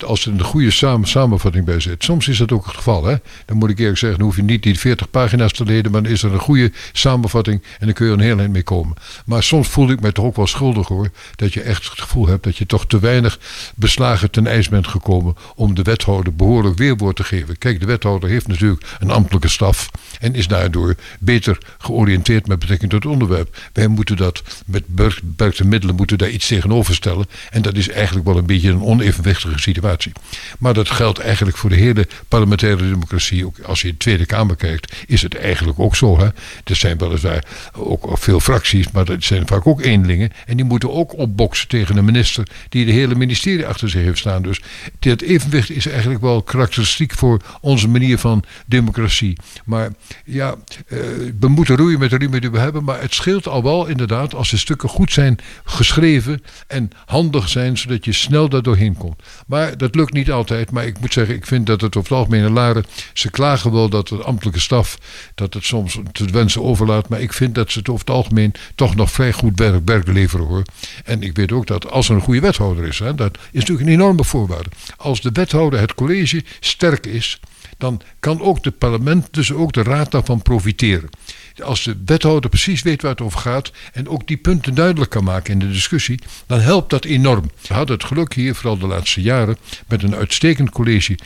als er een goede samen, samenvatting bij zit. Soms is dat ook het geval. Hè? Dan moet ik eerlijk zeggen, dan hoef je niet die 40 pagina's te lezen, maar dan is er een goede samenvatting en dan kun je er een heel eind mee komen. Maar soms voel ik me toch ook wel schuldig hoor, dat je echt het gevoel hebt dat je toch te weinig beslagen ten ijs bent gekomen om de wethouder behoorlijk weerwoord te geven. Kijk, de wethouder heeft natuurlijk een ambtelijke staf en is daardoor beter georiënteerd met betrekking tot het onderwerp. Wij moeten dat met beperkte middelen moeten daar iets tegenover stellen. En dat is eigenlijk wel een beetje een onevenwichtige situatie. Maar dat geldt eigenlijk voor de hele parlementaire democratie. Ook als je de Tweede Kamer kijkt, is het eigenlijk ook zo. Hè? Er zijn weliswaar ook veel fracties, maar dat zijn vaak ook eenlingen. En die moeten ook opboksen tegen een minister die de hele ministerie achter zich heeft staan. Dus dat evenwicht is eigenlijk wel karakteristiek voor onze manier van democratie. Maar ja, eh, we moeten roeien met de riemen die we hebben. Maar het scheelt al wel inderdaad als de stukken goed zijn geschreven en handig zijn, zodat je snel daar doorheen komt. Maar dat lukt niet altijd. Maar ik moet zeggen, ik vind dat het over het algemeen laren. Ze klagen wel dat de ambtelijke staf dat het soms te wensen overlaat. Maar ik vind dat ze het over het algemeen toch nog vrij goed werk, werk leveren hoor. En ik weet ook dat als er een goede wethouder is, hè, dat is natuurlijk een enorme voorwaarde. Als de wethouder, het college, sterk is, dan kan ook het parlement, dus ook de raad daarvan profiteren. Als de wethouder precies weet waar het over gaat en ook die punten duidelijk kan maken in de discussie, dan helpt dat enorm. We hadden het geluk hier, vooral de laatste jaren, met een uitstekend college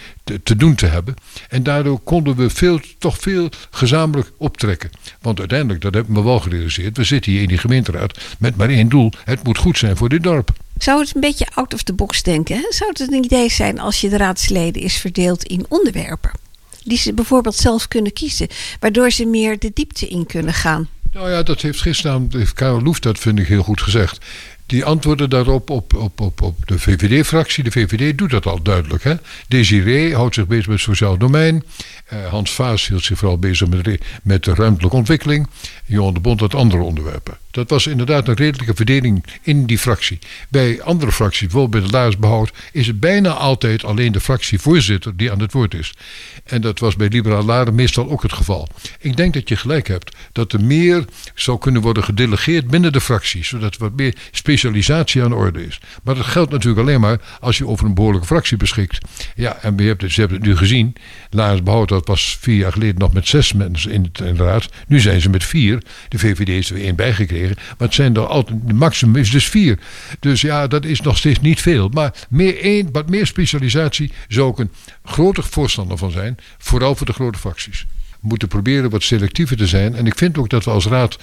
te, doen te hebben. En daardoor konden we veel, toch veel gezamenlijk optrekken. Want uiteindelijk, dat hebben we wel gerealiseerd, we zitten hier in die gemeenteraad met maar één doel: het moet goed zijn voor dit dorp. Zou het een beetje out of the box denken? Zou het een idee zijn als je de raadsleden is verdeeld in onderwerpen? Die ze bijvoorbeeld zelf kunnen kiezen, waardoor ze meer de diepte in kunnen gaan? Nou ja, dat heeft gisteren heeft Karel Loef dat vind ik heel goed gezegd. Die antwoorden daarop op, op, op, op de VVD-fractie. De VVD doet dat al duidelijk. Hè? Desiree houdt zich bezig met het sociaal domein. Uh, Hans Vaas hield zich vooral bezig met, met de ruimtelijke ontwikkeling. Johan de Bond had andere onderwerpen. Dat was inderdaad een redelijke verdeling in die fractie. Bij andere fracties, bijvoorbeeld bij de Laarsbehoud, is het bijna altijd alleen de fractievoorzitter die aan het woord is. En dat was bij Liberaal Laren meestal ook het geval. Ik denk dat je gelijk hebt dat er meer zou kunnen worden gedelegeerd binnen de fractie, zodat er wat meer specialisatie aan de orde is. Maar dat geldt natuurlijk alleen maar als je over een behoorlijke fractie beschikt. Ja, en je hebt het, ze hebben het nu gezien. Laarsbehoud dat was vier jaar geleden nog met zes mensen in de raad. Nu zijn ze met vier. De VVD is er weer één bijgekregen. Maar het zijn er altijd, de maximum is dus vier. Dus ja, dat is nog steeds niet veel. Maar meer één, wat meer specialisatie zou ik een groter voorstander van zijn. Vooral voor de grote fracties. We moeten proberen wat selectiever te zijn. En ik vind ook dat we als raad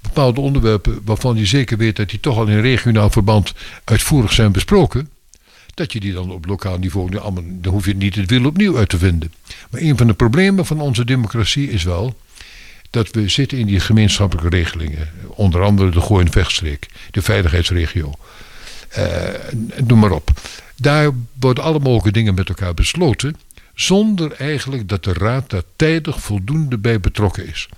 bepaalde onderwerpen waarvan je zeker weet dat die toch al in regionaal verband uitvoerig zijn besproken. Dat je die dan op lokaal niveau, dan hoef je niet het wiel opnieuw uit te vinden. Maar een van de problemen van onze democratie is wel dat we zitten in die gemeenschappelijke regelingen. Onder andere de Gooi- en Vechtstreek, de veiligheidsregio. Uh, noem maar op. Daar worden alle mogelijke dingen met elkaar besloten. Zonder eigenlijk dat de raad daar tijdig voldoende bij betrokken is.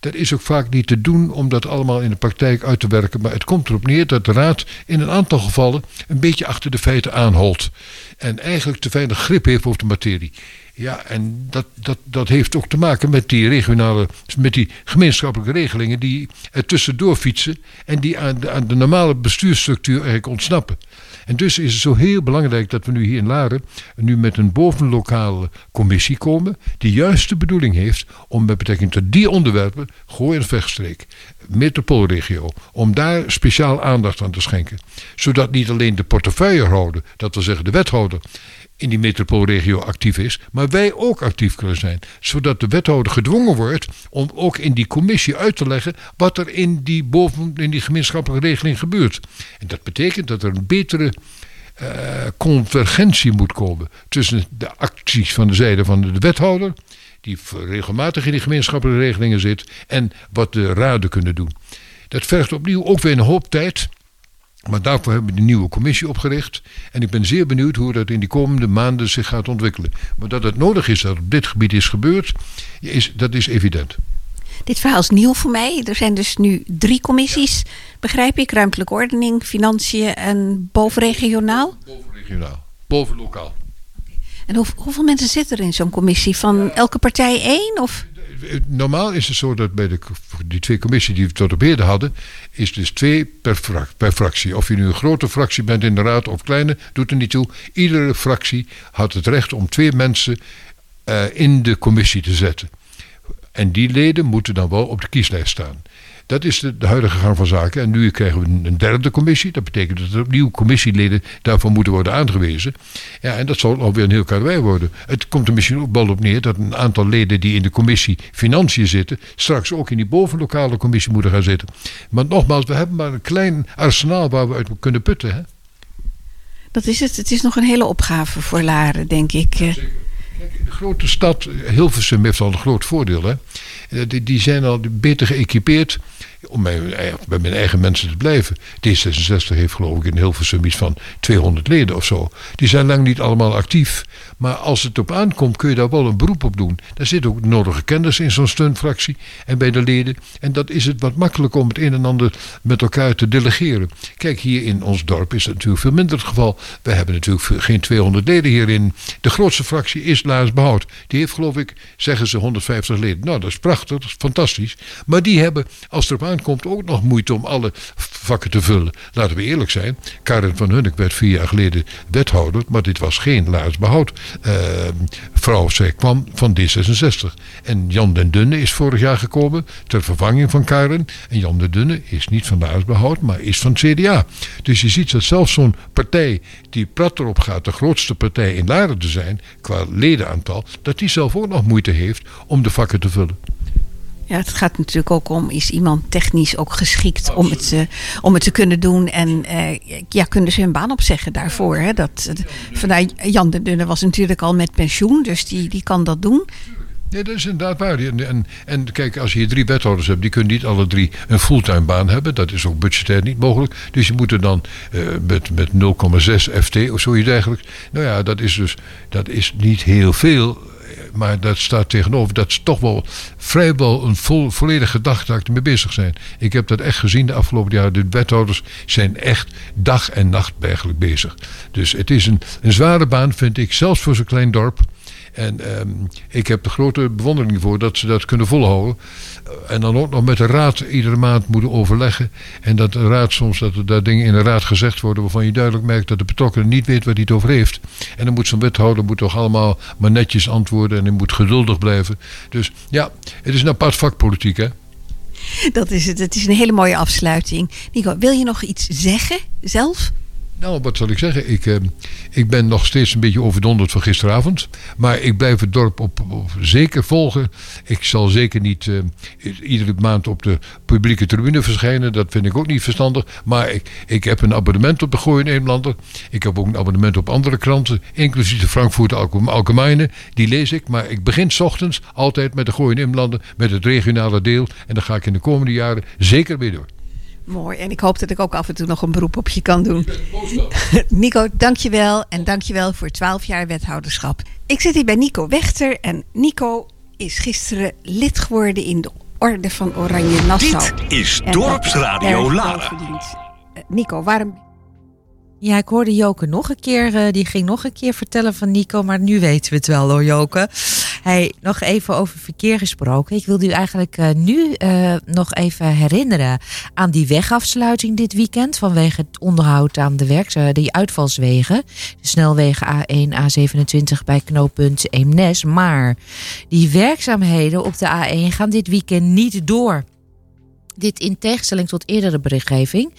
Dat is ook vaak niet te doen om dat allemaal in de praktijk uit te werken. Maar het komt erop neer dat de Raad in een aantal gevallen een beetje achter de feiten aanholt. En eigenlijk te weinig grip heeft op de materie. Ja, en dat, dat, dat heeft ook te maken met die regionale, met die gemeenschappelijke regelingen die er tussendoor fietsen en die aan de, aan de normale bestuursstructuur eigenlijk ontsnappen. En dus is het zo heel belangrijk dat we nu hier in Laren nu met een bovenlokale commissie komen die juist de bedoeling heeft om met betrekking tot die onderwerpen, Gooi en Vechtstreek, metropoolregio, om daar speciaal aandacht aan te schenken. Zodat niet alleen de portefeuillehouder, dat wil zeggen de wethouder, in die metropoolregio actief is, maar wij ook actief kunnen zijn. Zodat de wethouder gedwongen wordt om ook in die commissie uit te leggen wat er in die, boven, in die gemeenschappelijke regeling gebeurt. En dat betekent dat er een betere uh, convergentie moet komen tussen de acties van de zijde van de wethouder, die regelmatig in die gemeenschappelijke regelingen zit, en wat de raden kunnen doen. Dat vergt opnieuw ook weer een hoop tijd. Maar daarvoor hebben we de nieuwe commissie opgericht. En ik ben zeer benieuwd hoe dat in die komende maanden zich gaat ontwikkelen. Maar dat het nodig is dat op dit gebied is gebeurd, is, dat is evident. Dit verhaal is nieuw voor mij. Er zijn dus nu drie commissies, begrijp ik. Ruimtelijke ordening, financiën en bovenregionaal? Bovenregionaal, bovenlokaal. En hoe, hoeveel mensen zitten er in zo'n commissie? Van elke partij één? Of? normaal is het zo dat bij de, die twee commissies die we tot op heden hadden, is dus twee per, per fractie. Of je nu een grote fractie bent in de raad of kleine, doet er niet toe. Iedere fractie had het recht om twee mensen uh, in de commissie te zetten. En die leden moeten dan wel op de kieslijst staan. Dat is de, de, huidige gang van zaken. En nu krijgen we een derde commissie. Dat betekent dat er opnieuw commissieleden daarvoor moeten worden aangewezen. Ja, en dat zal alweer een heel karwei worden. Het komt er misschien ook wel op neer dat een aantal leden die in de commissie Financiën zitten, straks ook in die bovenlokale commissie moeten gaan zitten. Maar nogmaals, we hebben maar een klein arsenaal waar we uit kunnen putten. Hè? Dat is het. Het is nog een hele opgave voor Laren, denk ik. Ja, Kijk, de grote stad, Hilversum heeft al een groot voordeel. Hè? Eh, die, die zijn al beter geëquipeerd om bij, bij mijn eigen mensen te blijven. D66 heeft geloof ik in Hilversum iets van 200 leden of zo. Die zijn lang niet allemaal actief. Maar als het op aankomt kun je daar wel een beroep op doen. Daar zit ook nodige kennis in zo'n steunfractie en bij de leden. En dat is het wat makkelijker om het een en ander met elkaar te delegeren. Kijk, hier in ons dorp is dat natuurlijk veel minder het geval. We hebben natuurlijk geen 200 leden hierin. De grootste fractie is Laars Behoud. Die heeft geloof ik, zeggen ze, 150 leden. Nou, dat is prachtig, dat is fantastisch. Maar die hebben, als het erop aankomt, ook nog moeite om alle vakken te vullen. Laten we eerlijk zijn. Karin van Hunnik werd vier jaar geleden wethouder, maar dit was geen Laars Behoud uh, vrouw. Zij kwam van D66. En Jan den Dunne is vorig jaar gekomen ter vervanging van Karen. En Jan den Dunne is niet van de Behoud, maar is van CDA. Dus je ziet dat zelfs zo'n partij die prat erop gaat de grootste partij in Laren te zijn, qua ledenaantal, dat die zelf ook nog moeite heeft om de vakken te vullen. Ja, het gaat natuurlijk ook om, is iemand technisch ook geschikt om het, uh, om het te kunnen doen? En uh, ja, kunnen ze hun baan opzeggen daarvoor? Hè? Dat, vanuit Jan de Dunne was natuurlijk al met pensioen, dus die, die kan dat doen. Nee, dat is inderdaad waar. En, en kijk, als je hier drie wethouders hebt, die kunnen niet alle drie een fulltime baan hebben. Dat is ook budgetair niet mogelijk. Dus je moet er dan uh, met, met 0,6 FT of zoiets eigenlijk. Nou ja, dat is dus dat is niet heel veel. Maar dat staat tegenover. Dat is toch wel vrijwel een vol, volledige dag dat ermee bezig zijn. Ik heb dat echt gezien de afgelopen jaren. De wethouders zijn echt dag en nacht eigenlijk bezig. Dus het is een, een zware baan, vind ik, zelfs voor zo'n klein dorp. En um, ik heb de grote bewondering voor dat ze dat kunnen volhouden. En dan ook nog met de raad iedere maand moeten overleggen. En dat de raad soms, dat er daar dingen in de raad gezegd worden waarvan je duidelijk merkt dat de betrokkenen niet weet wat hij het over heeft. En dan moet zo'n wethouder moet toch allemaal maar netjes antwoorden en hij moet geduldig blijven. Dus ja, het is een apart vak politiek hè. Dat is het. Het is een hele mooie afsluiting. Nico, wil je nog iets zeggen zelf? Nou, wat zal ik zeggen? Ik, eh, ik ben nog steeds een beetje overdonderd van gisteravond. Maar ik blijf het dorp op, zeker volgen. Ik zal zeker niet uh, iedere maand op de publieke tribune verschijnen. Dat vind ik ook niet verstandig. Maar ik, ik heb een abonnement op de Gooi Nederlander. Ik heb ook een abonnement op andere kranten. Inclusief de Frankfurter Algemeine. Die lees ik. Maar ik begin s ochtends altijd met de Gooi Nederlander. Met het regionale deel. En dat ga ik in de komende jaren zeker weer door. Mooi. En ik hoop dat ik ook af en toe nog een beroep op je kan doen. (laughs) Nico, dankjewel. En dankjewel voor 12 jaar wethouderschap. Ik zit hier bij Nico Wechter. En Nico is gisteren lid geworden in de Orde van Oranje Nassau. Dit is Dorpsradio Laren. Eh, Nico, waarom ja, ik hoorde Joke nog een keer. Uh, die ging nog een keer vertellen van Nico. Maar nu weten we het wel hoor, Joke. Hey, nog even over verkeer gesproken. Ik wilde u eigenlijk uh, nu uh, nog even herinneren aan die wegafsluiting dit weekend. Vanwege het onderhoud aan de werk, die uitvalswegen. De snelwegen A1, A27 bij knooppunt Eemnes. Maar die werkzaamheden op de A1 gaan dit weekend niet door. Dit in tegenstelling tot eerdere berichtgeving.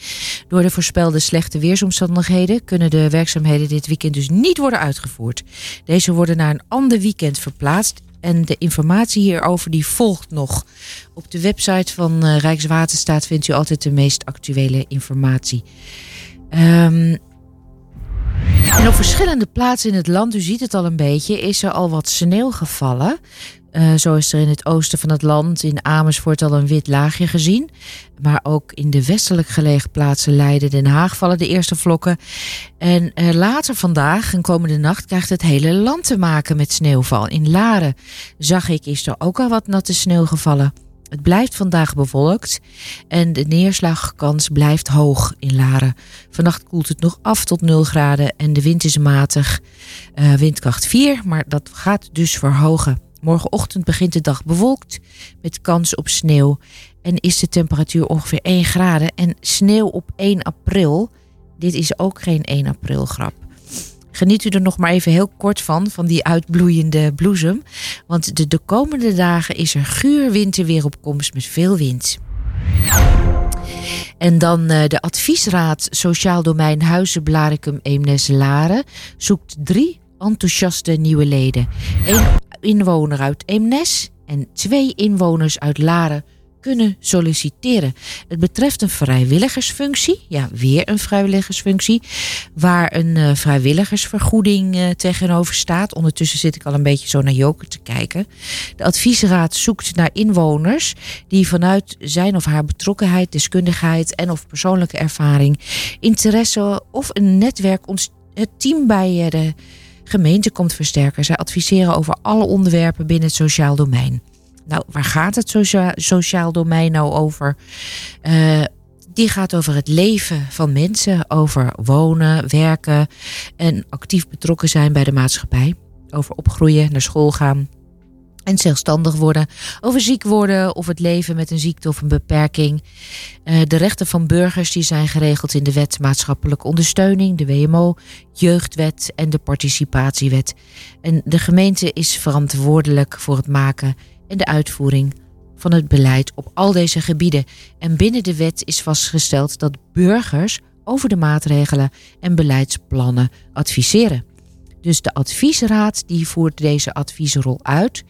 Door de voorspelde slechte weersomstandigheden kunnen de werkzaamheden dit weekend dus niet worden uitgevoerd. Deze worden naar een ander weekend verplaatst. En de informatie hierover die volgt nog. Op de website van uh, Rijkswaterstaat vindt u altijd de meest actuele informatie. Um, en op verschillende plaatsen in het land, u ziet het al een beetje, is er al wat sneeuw gevallen. Uh, zo is er in het oosten van het land, in Amersfoort, al een wit laagje gezien. Maar ook in de westelijk gelegen plaatsen Leiden, Den Haag vallen de eerste vlokken. En uh, later vandaag en komende nacht krijgt het hele land te maken met sneeuwval. In Laren zag ik, is er ook al wat natte sneeuw gevallen. Het blijft vandaag bewolkt en de neerslagkans blijft hoog in Laren. Vannacht koelt het nog af tot 0 graden en de wind is matig. Uh, windkracht 4, maar dat gaat dus verhogen. Morgenochtend begint de dag bewolkt met kans op sneeuw en is de temperatuur ongeveer 1 graden en sneeuw op 1 april. Dit is ook geen 1 april grap. Geniet u er nog maar even heel kort van, van die uitbloeiende bloesem. Want de, de komende dagen is er guur winterweer op komst met veel wind. En dan uh, de adviesraad Sociaal Domein Huizen Blaricum Eemnes Laren zoekt drie enthousiaste nieuwe leden. Eén inwoner uit Eemnes en twee inwoners uit Laren kunnen solliciteren. Het betreft een vrijwilligersfunctie, ja, weer een vrijwilligersfunctie, waar een uh, vrijwilligersvergoeding uh, tegenover staat. Ondertussen zit ik al een beetje zo naar Joker te kijken. De adviesraad zoekt naar inwoners die vanuit zijn of haar betrokkenheid, deskundigheid en of persoonlijke ervaring, interesse of een netwerk ons het team bij uh, de gemeente komt versterken. Zij adviseren over alle onderwerpen binnen het sociaal domein. Nou, waar gaat het socia sociaal domein nou over? Uh, die gaat over het leven van mensen, over wonen, werken en actief betrokken zijn bij de maatschappij. Over opgroeien, naar school gaan en zelfstandig worden. Over ziek worden of het leven met een ziekte of een beperking. Uh, de rechten van burgers die zijn geregeld in de wet maatschappelijke ondersteuning, de WMO, jeugdwet en de participatiewet. En de gemeente is verantwoordelijk voor het maken en de uitvoering van het beleid op al deze gebieden. En binnen de wet is vastgesteld dat burgers over de maatregelen en beleidsplannen adviseren. Dus de adviesraad die voert deze adviesrol uit.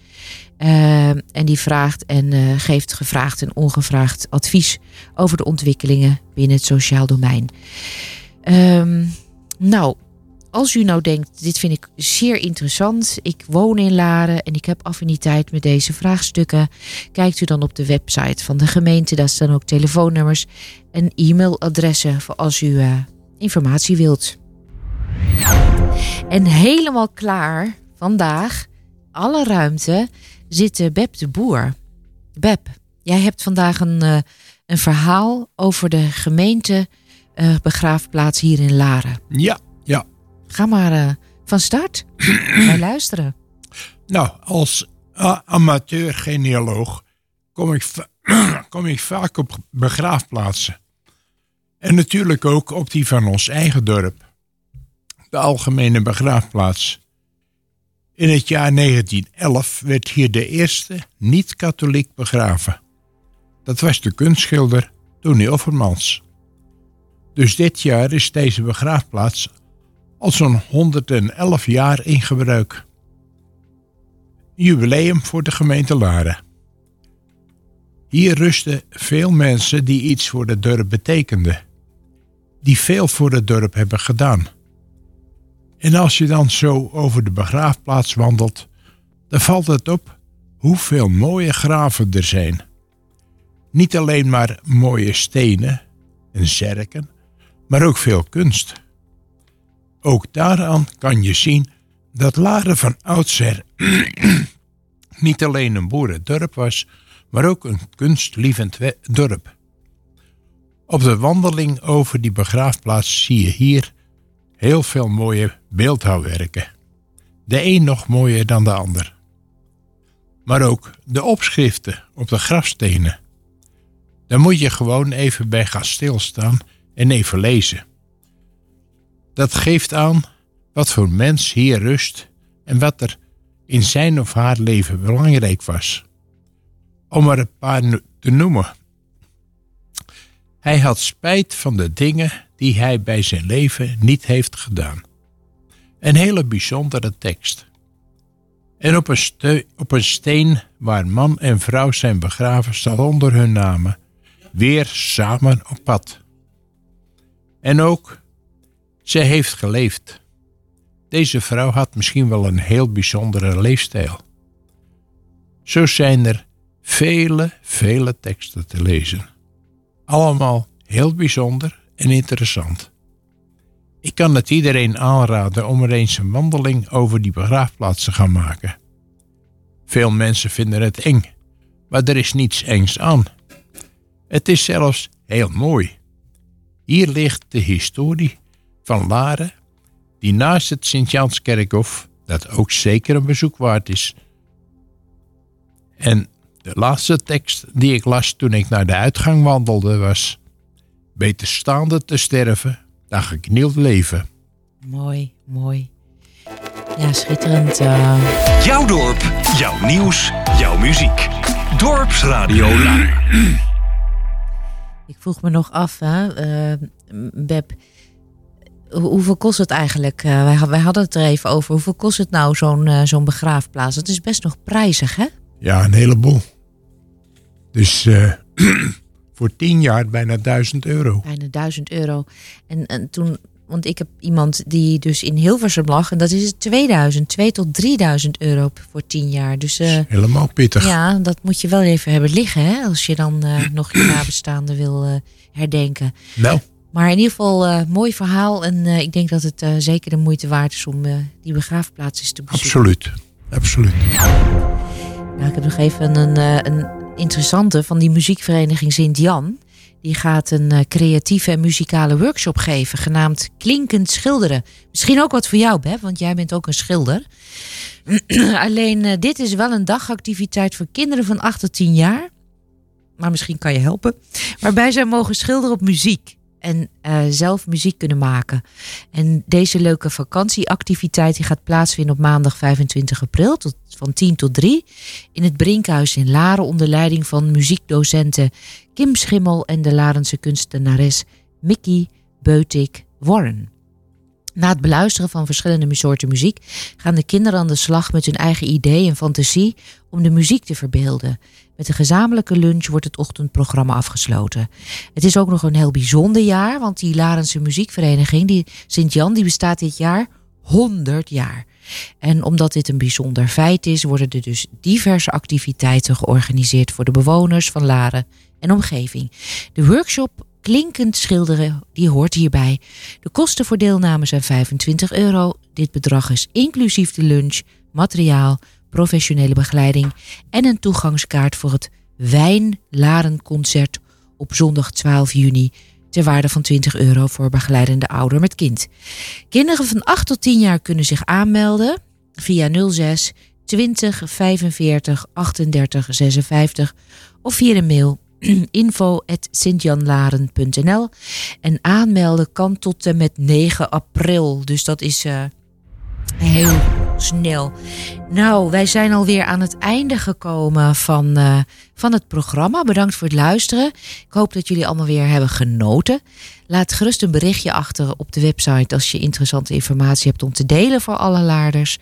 Eh, en die vraagt en eh, geeft gevraagd en ongevraagd advies over de ontwikkelingen binnen het sociaal domein. Ehm, nou, als u nou denkt, dit vind ik zeer interessant. Ik woon in Laren en ik heb affiniteit met deze vraagstukken. Kijkt u dan op de website van de gemeente. Daar staan ook telefoonnummers en e-mailadressen voor als u eh, informatie wilt. En helemaal klaar vandaag, alle ruimte, zit Beb de Boer. Beb, jij hebt vandaag een, uh, een verhaal over de gemeente begraafplaats hier in Laren. Ja. Ga maar uh, van start. (clears throat) Wij luisteren. Nou, als amateur genealoog kom ik, (clears throat) kom ik vaak op begraafplaatsen. En natuurlijk ook op die van ons eigen dorp. De algemene begraafplaats. In het jaar 1911 werd hier de eerste niet-katholiek begraven. Dat was de kunstschilder Tony Offermans. Dus dit jaar is deze begraafplaats al zo'n 111 jaar in gebruik. Jubileum voor de gemeente Laren. Hier rusten veel mensen die iets voor het dorp betekenden. Die veel voor het dorp hebben gedaan. En als je dan zo over de begraafplaats wandelt, dan valt het op hoeveel mooie graven er zijn. Niet alleen maar mooie stenen en zerken, maar ook veel kunst. Ook daaraan kan je zien dat Laren van oudsher (clears throat) niet alleen een boerendorp was, maar ook een kunstlievend dorp. Op de wandeling over die begraafplaats zie je hier heel veel mooie beeldhouwwerken. De een nog mooier dan de ander. Maar ook de opschriften op de grafstenen. Daar moet je gewoon even bij gaan stilstaan en even lezen. Dat geeft aan wat voor mens hier rust en wat er in zijn of haar leven belangrijk was. Om er een paar te noemen. Hij had spijt van de dingen die hij bij zijn leven niet heeft gedaan. Een hele bijzondere tekst. En op een, op een steen waar man en vrouw zijn begraven staat onder hun namen weer samen op pad. En ook, ze heeft geleefd. Deze vrouw had misschien wel een heel bijzondere leefstijl. Zo zijn er vele, vele teksten te lezen. Allemaal heel bijzonder en interessant. Ik kan het iedereen aanraden om er eens een wandeling over die begraafplaats te gaan maken. Veel mensen vinden het eng, maar er is niets engs aan. Het is zelfs heel mooi. Hier ligt de historie van Laren, die naast het Sint-Janskerkhof, dat ook zeker een bezoek waard is. En de laatste tekst die ik las toen ik naar de uitgang wandelde was: Beter staande te sterven dan geknield leven. Mooi, mooi. Ja, schitterend. Uh... Jouw dorp, jouw nieuws, jouw muziek. Dorpsradio Laren. Ik vroeg me nog af, hè, uh, Beb, hoeveel kost het eigenlijk? Uh, wij, wij, hadden het er even over. Hoeveel kost het nou, zo'n zo'n begraafplaats? Het is best nog prijzig, hè? Ja, een heleboel. Dus (clears throat) voor tien jaar bijna duizend euro. Bijna duizend euro. En, en toen, want ik heb iemand die dus in Hilversum lag. En dat is 2000, 2 tot 3000 euro voor tien jaar. Dus, uh, helemaal pittig. Ja, dat moet je wel even hebben liggen. Hè, als je dan uh, (clears throat) nog je nabestaanden wil uh, herdenken. Nou. Maar in ieder geval mooi verhaal. En ik denk dat het zeker de moeite waard is om die begraafplaats eens te bezoeken. Absoluut. Absoluut. Nou, ik heb nog even een, een interessante van die muziekvereniging Sint-Jan. Die gaat een creatieve en muzikale workshop geven, genaamd Klinkend Schilderen. Misschien ook wat voor jou, Beb, want jij bent ook een schilder. (clears throat) Alleen, dit is wel een dagactiviteit voor kinderen van 8 tot 10 jaar. Maar misschien kan je helpen. Waarbij zij mogen schilderen op muziek en uh, zelf muziek kunnen maken. En deze leuke vakantieactiviteit die gaat plaatsvinden op maandag 25 april tot, van 10 tot 3 in het Brinkhuis in Laren onder leiding van muziekdocenten Kim Schimmel en de Larense kunstenares Mickey Beutik Warren. Na het beluisteren van verschillende soorten muziek gaan de kinderen aan de slag met hun eigen idee en fantasie om de muziek te verbeelden. Met een gezamenlijke lunch wordt het ochtendprogramma afgesloten. Het is ook nog een heel bijzonder jaar, want die Larense muziekvereniging, die Sint-Jan, die bestaat dit jaar 100 jaar. En omdat dit een bijzonder feit is, worden er dus diverse activiteiten georganiseerd voor de bewoners van Laren en omgeving. De workshop Klinkend schilderen, die hoort hierbij. De kosten voor deelname zijn 25 euro. Dit bedrag is inclusief de lunch, materiaal, professionele begeleiding en een toegangskaart voor het Wijnlarenconcert op zondag 12 juni ter waarde van 20 euro voor begeleidende ouder met kind. Kinderen van 8 tot 10 jaar kunnen zich aanmelden via 06 20 45 38 56 of via de mail (clears throat) info.sintjanlaren.nl En aanmelden kan tot en met 9 april. Dus dat is uh, heel Nou, wij zijn alweer aan het einde gekomen van, uh, van het programma. Bedankt voor het luisteren. Ik hoop dat jullie allemaal weer hebben genoten. Laat gerust een berichtje achter op de website als je interessante informatie hebt om te delen voor alle laarders.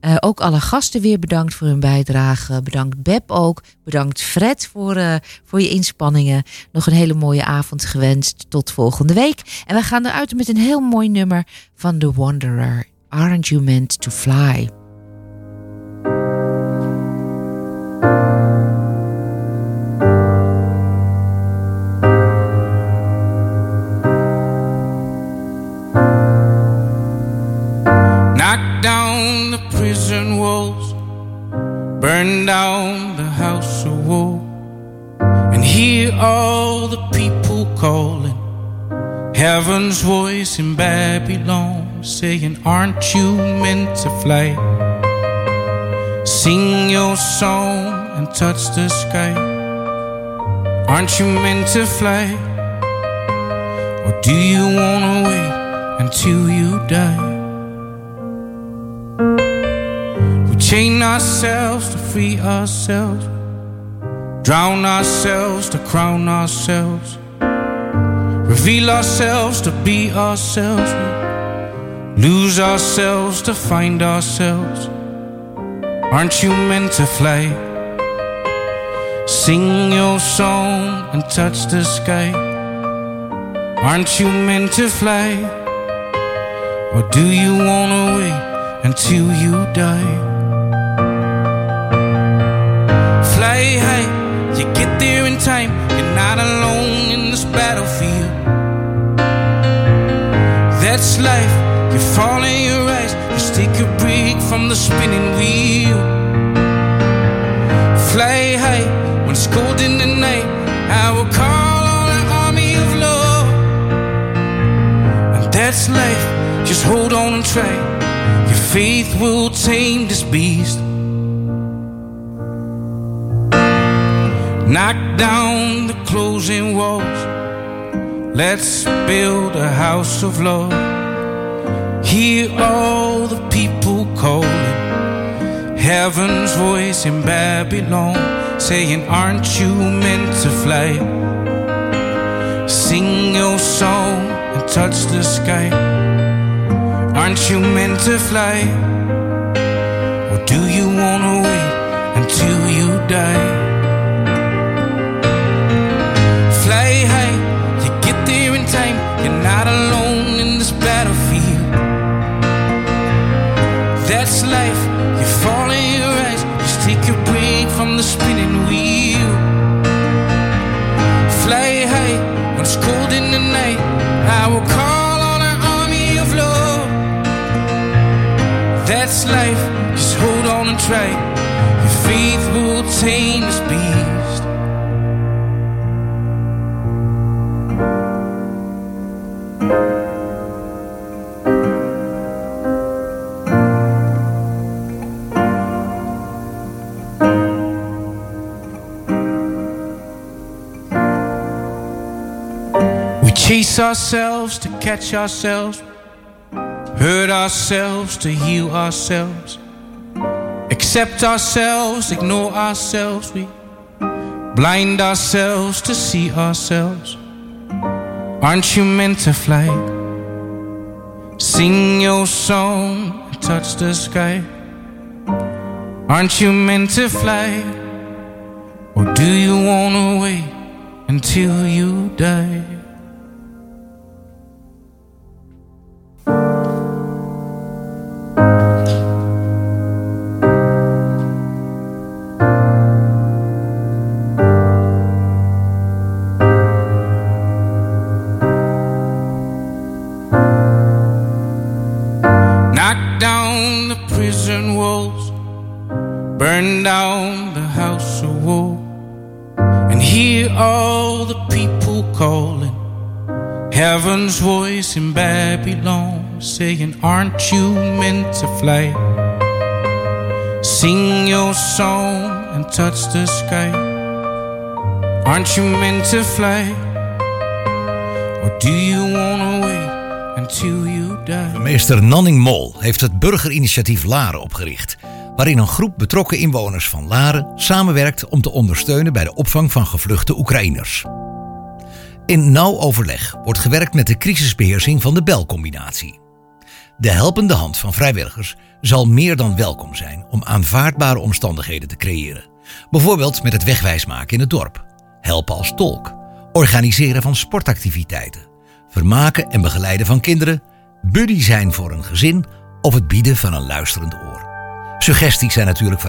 Uh, ook alle gasten weer bedankt voor hun bijdrage. Bedankt Beb ook. Bedankt Fred voor, uh, voor je inspanningen. Nog een hele mooie avond gewenst. Tot volgende week. En we gaan eruit met een heel mooi nummer van The Wanderer. Aren't you meant to fly? Saying, Aren't you meant to fly? Sing your song and touch the sky. Aren't you meant to fly? Or do you wanna wait until you die? We chain ourselves to free ourselves, drown ourselves to crown ourselves, reveal ourselves to be ourselves, lose ourselves to find ourselves. Aren't you meant to fly? Sing your song and touch the sky. Aren't you meant to fly? Or do you wanna wait until you die? Fly high, you get there in time. You're not alone in this battlefield. That's life, fall in your eyes. Just take a break from the spinning wheel. Fly high when it's cold in the night. I will call on an army of love. And that's life, just hold on and try. Your faith will tame this beast. Knock down the closing walls. Let's build a house of love. Hear all the people calling. Heaven's voice in Babylon saying, Aren't you meant to fly? Sing your song and touch the sky. Aren't you meant to fly? Or do you wanna wait until you die? Life, just hold on and try. Your faith will tame this beast. We chase ourselves to catch ourselves, hurt ourselves to heal ourselves, accept ourselves, ignore ourselves. We blind ourselves to see ourselves. Aren't you meant to fly? Sing your song touch the sky. Aren't you meant to fly? Or do you wanna wait until you die? Aren't you meant to fly? Sing your song and touch the sky. Aren't you meant to fly? Or do you wanna wait until you die? Meester Nanning Mol heeft het burgerinitiatief Laren opgericht, waarin een groep betrokken inwoners van Laren samenwerkt om te ondersteunen bij de opvang van gevluchte Oekraïners. In nauw overleg wordt gewerkt met de crisisbeheersing van de belcombinatie. De helpende hand van vrijwilligers zal meer dan welkom zijn om aanvaardbare omstandigheden te creëren. Bijvoorbeeld met het wegwijsmaken in het dorp, helpen als tolk, organiseren van sportactiviteiten, vermaken en begeleiden van kinderen, buddy zijn voor een gezin of het bieden van een luisterend oor. Suggesties zijn natuurlijk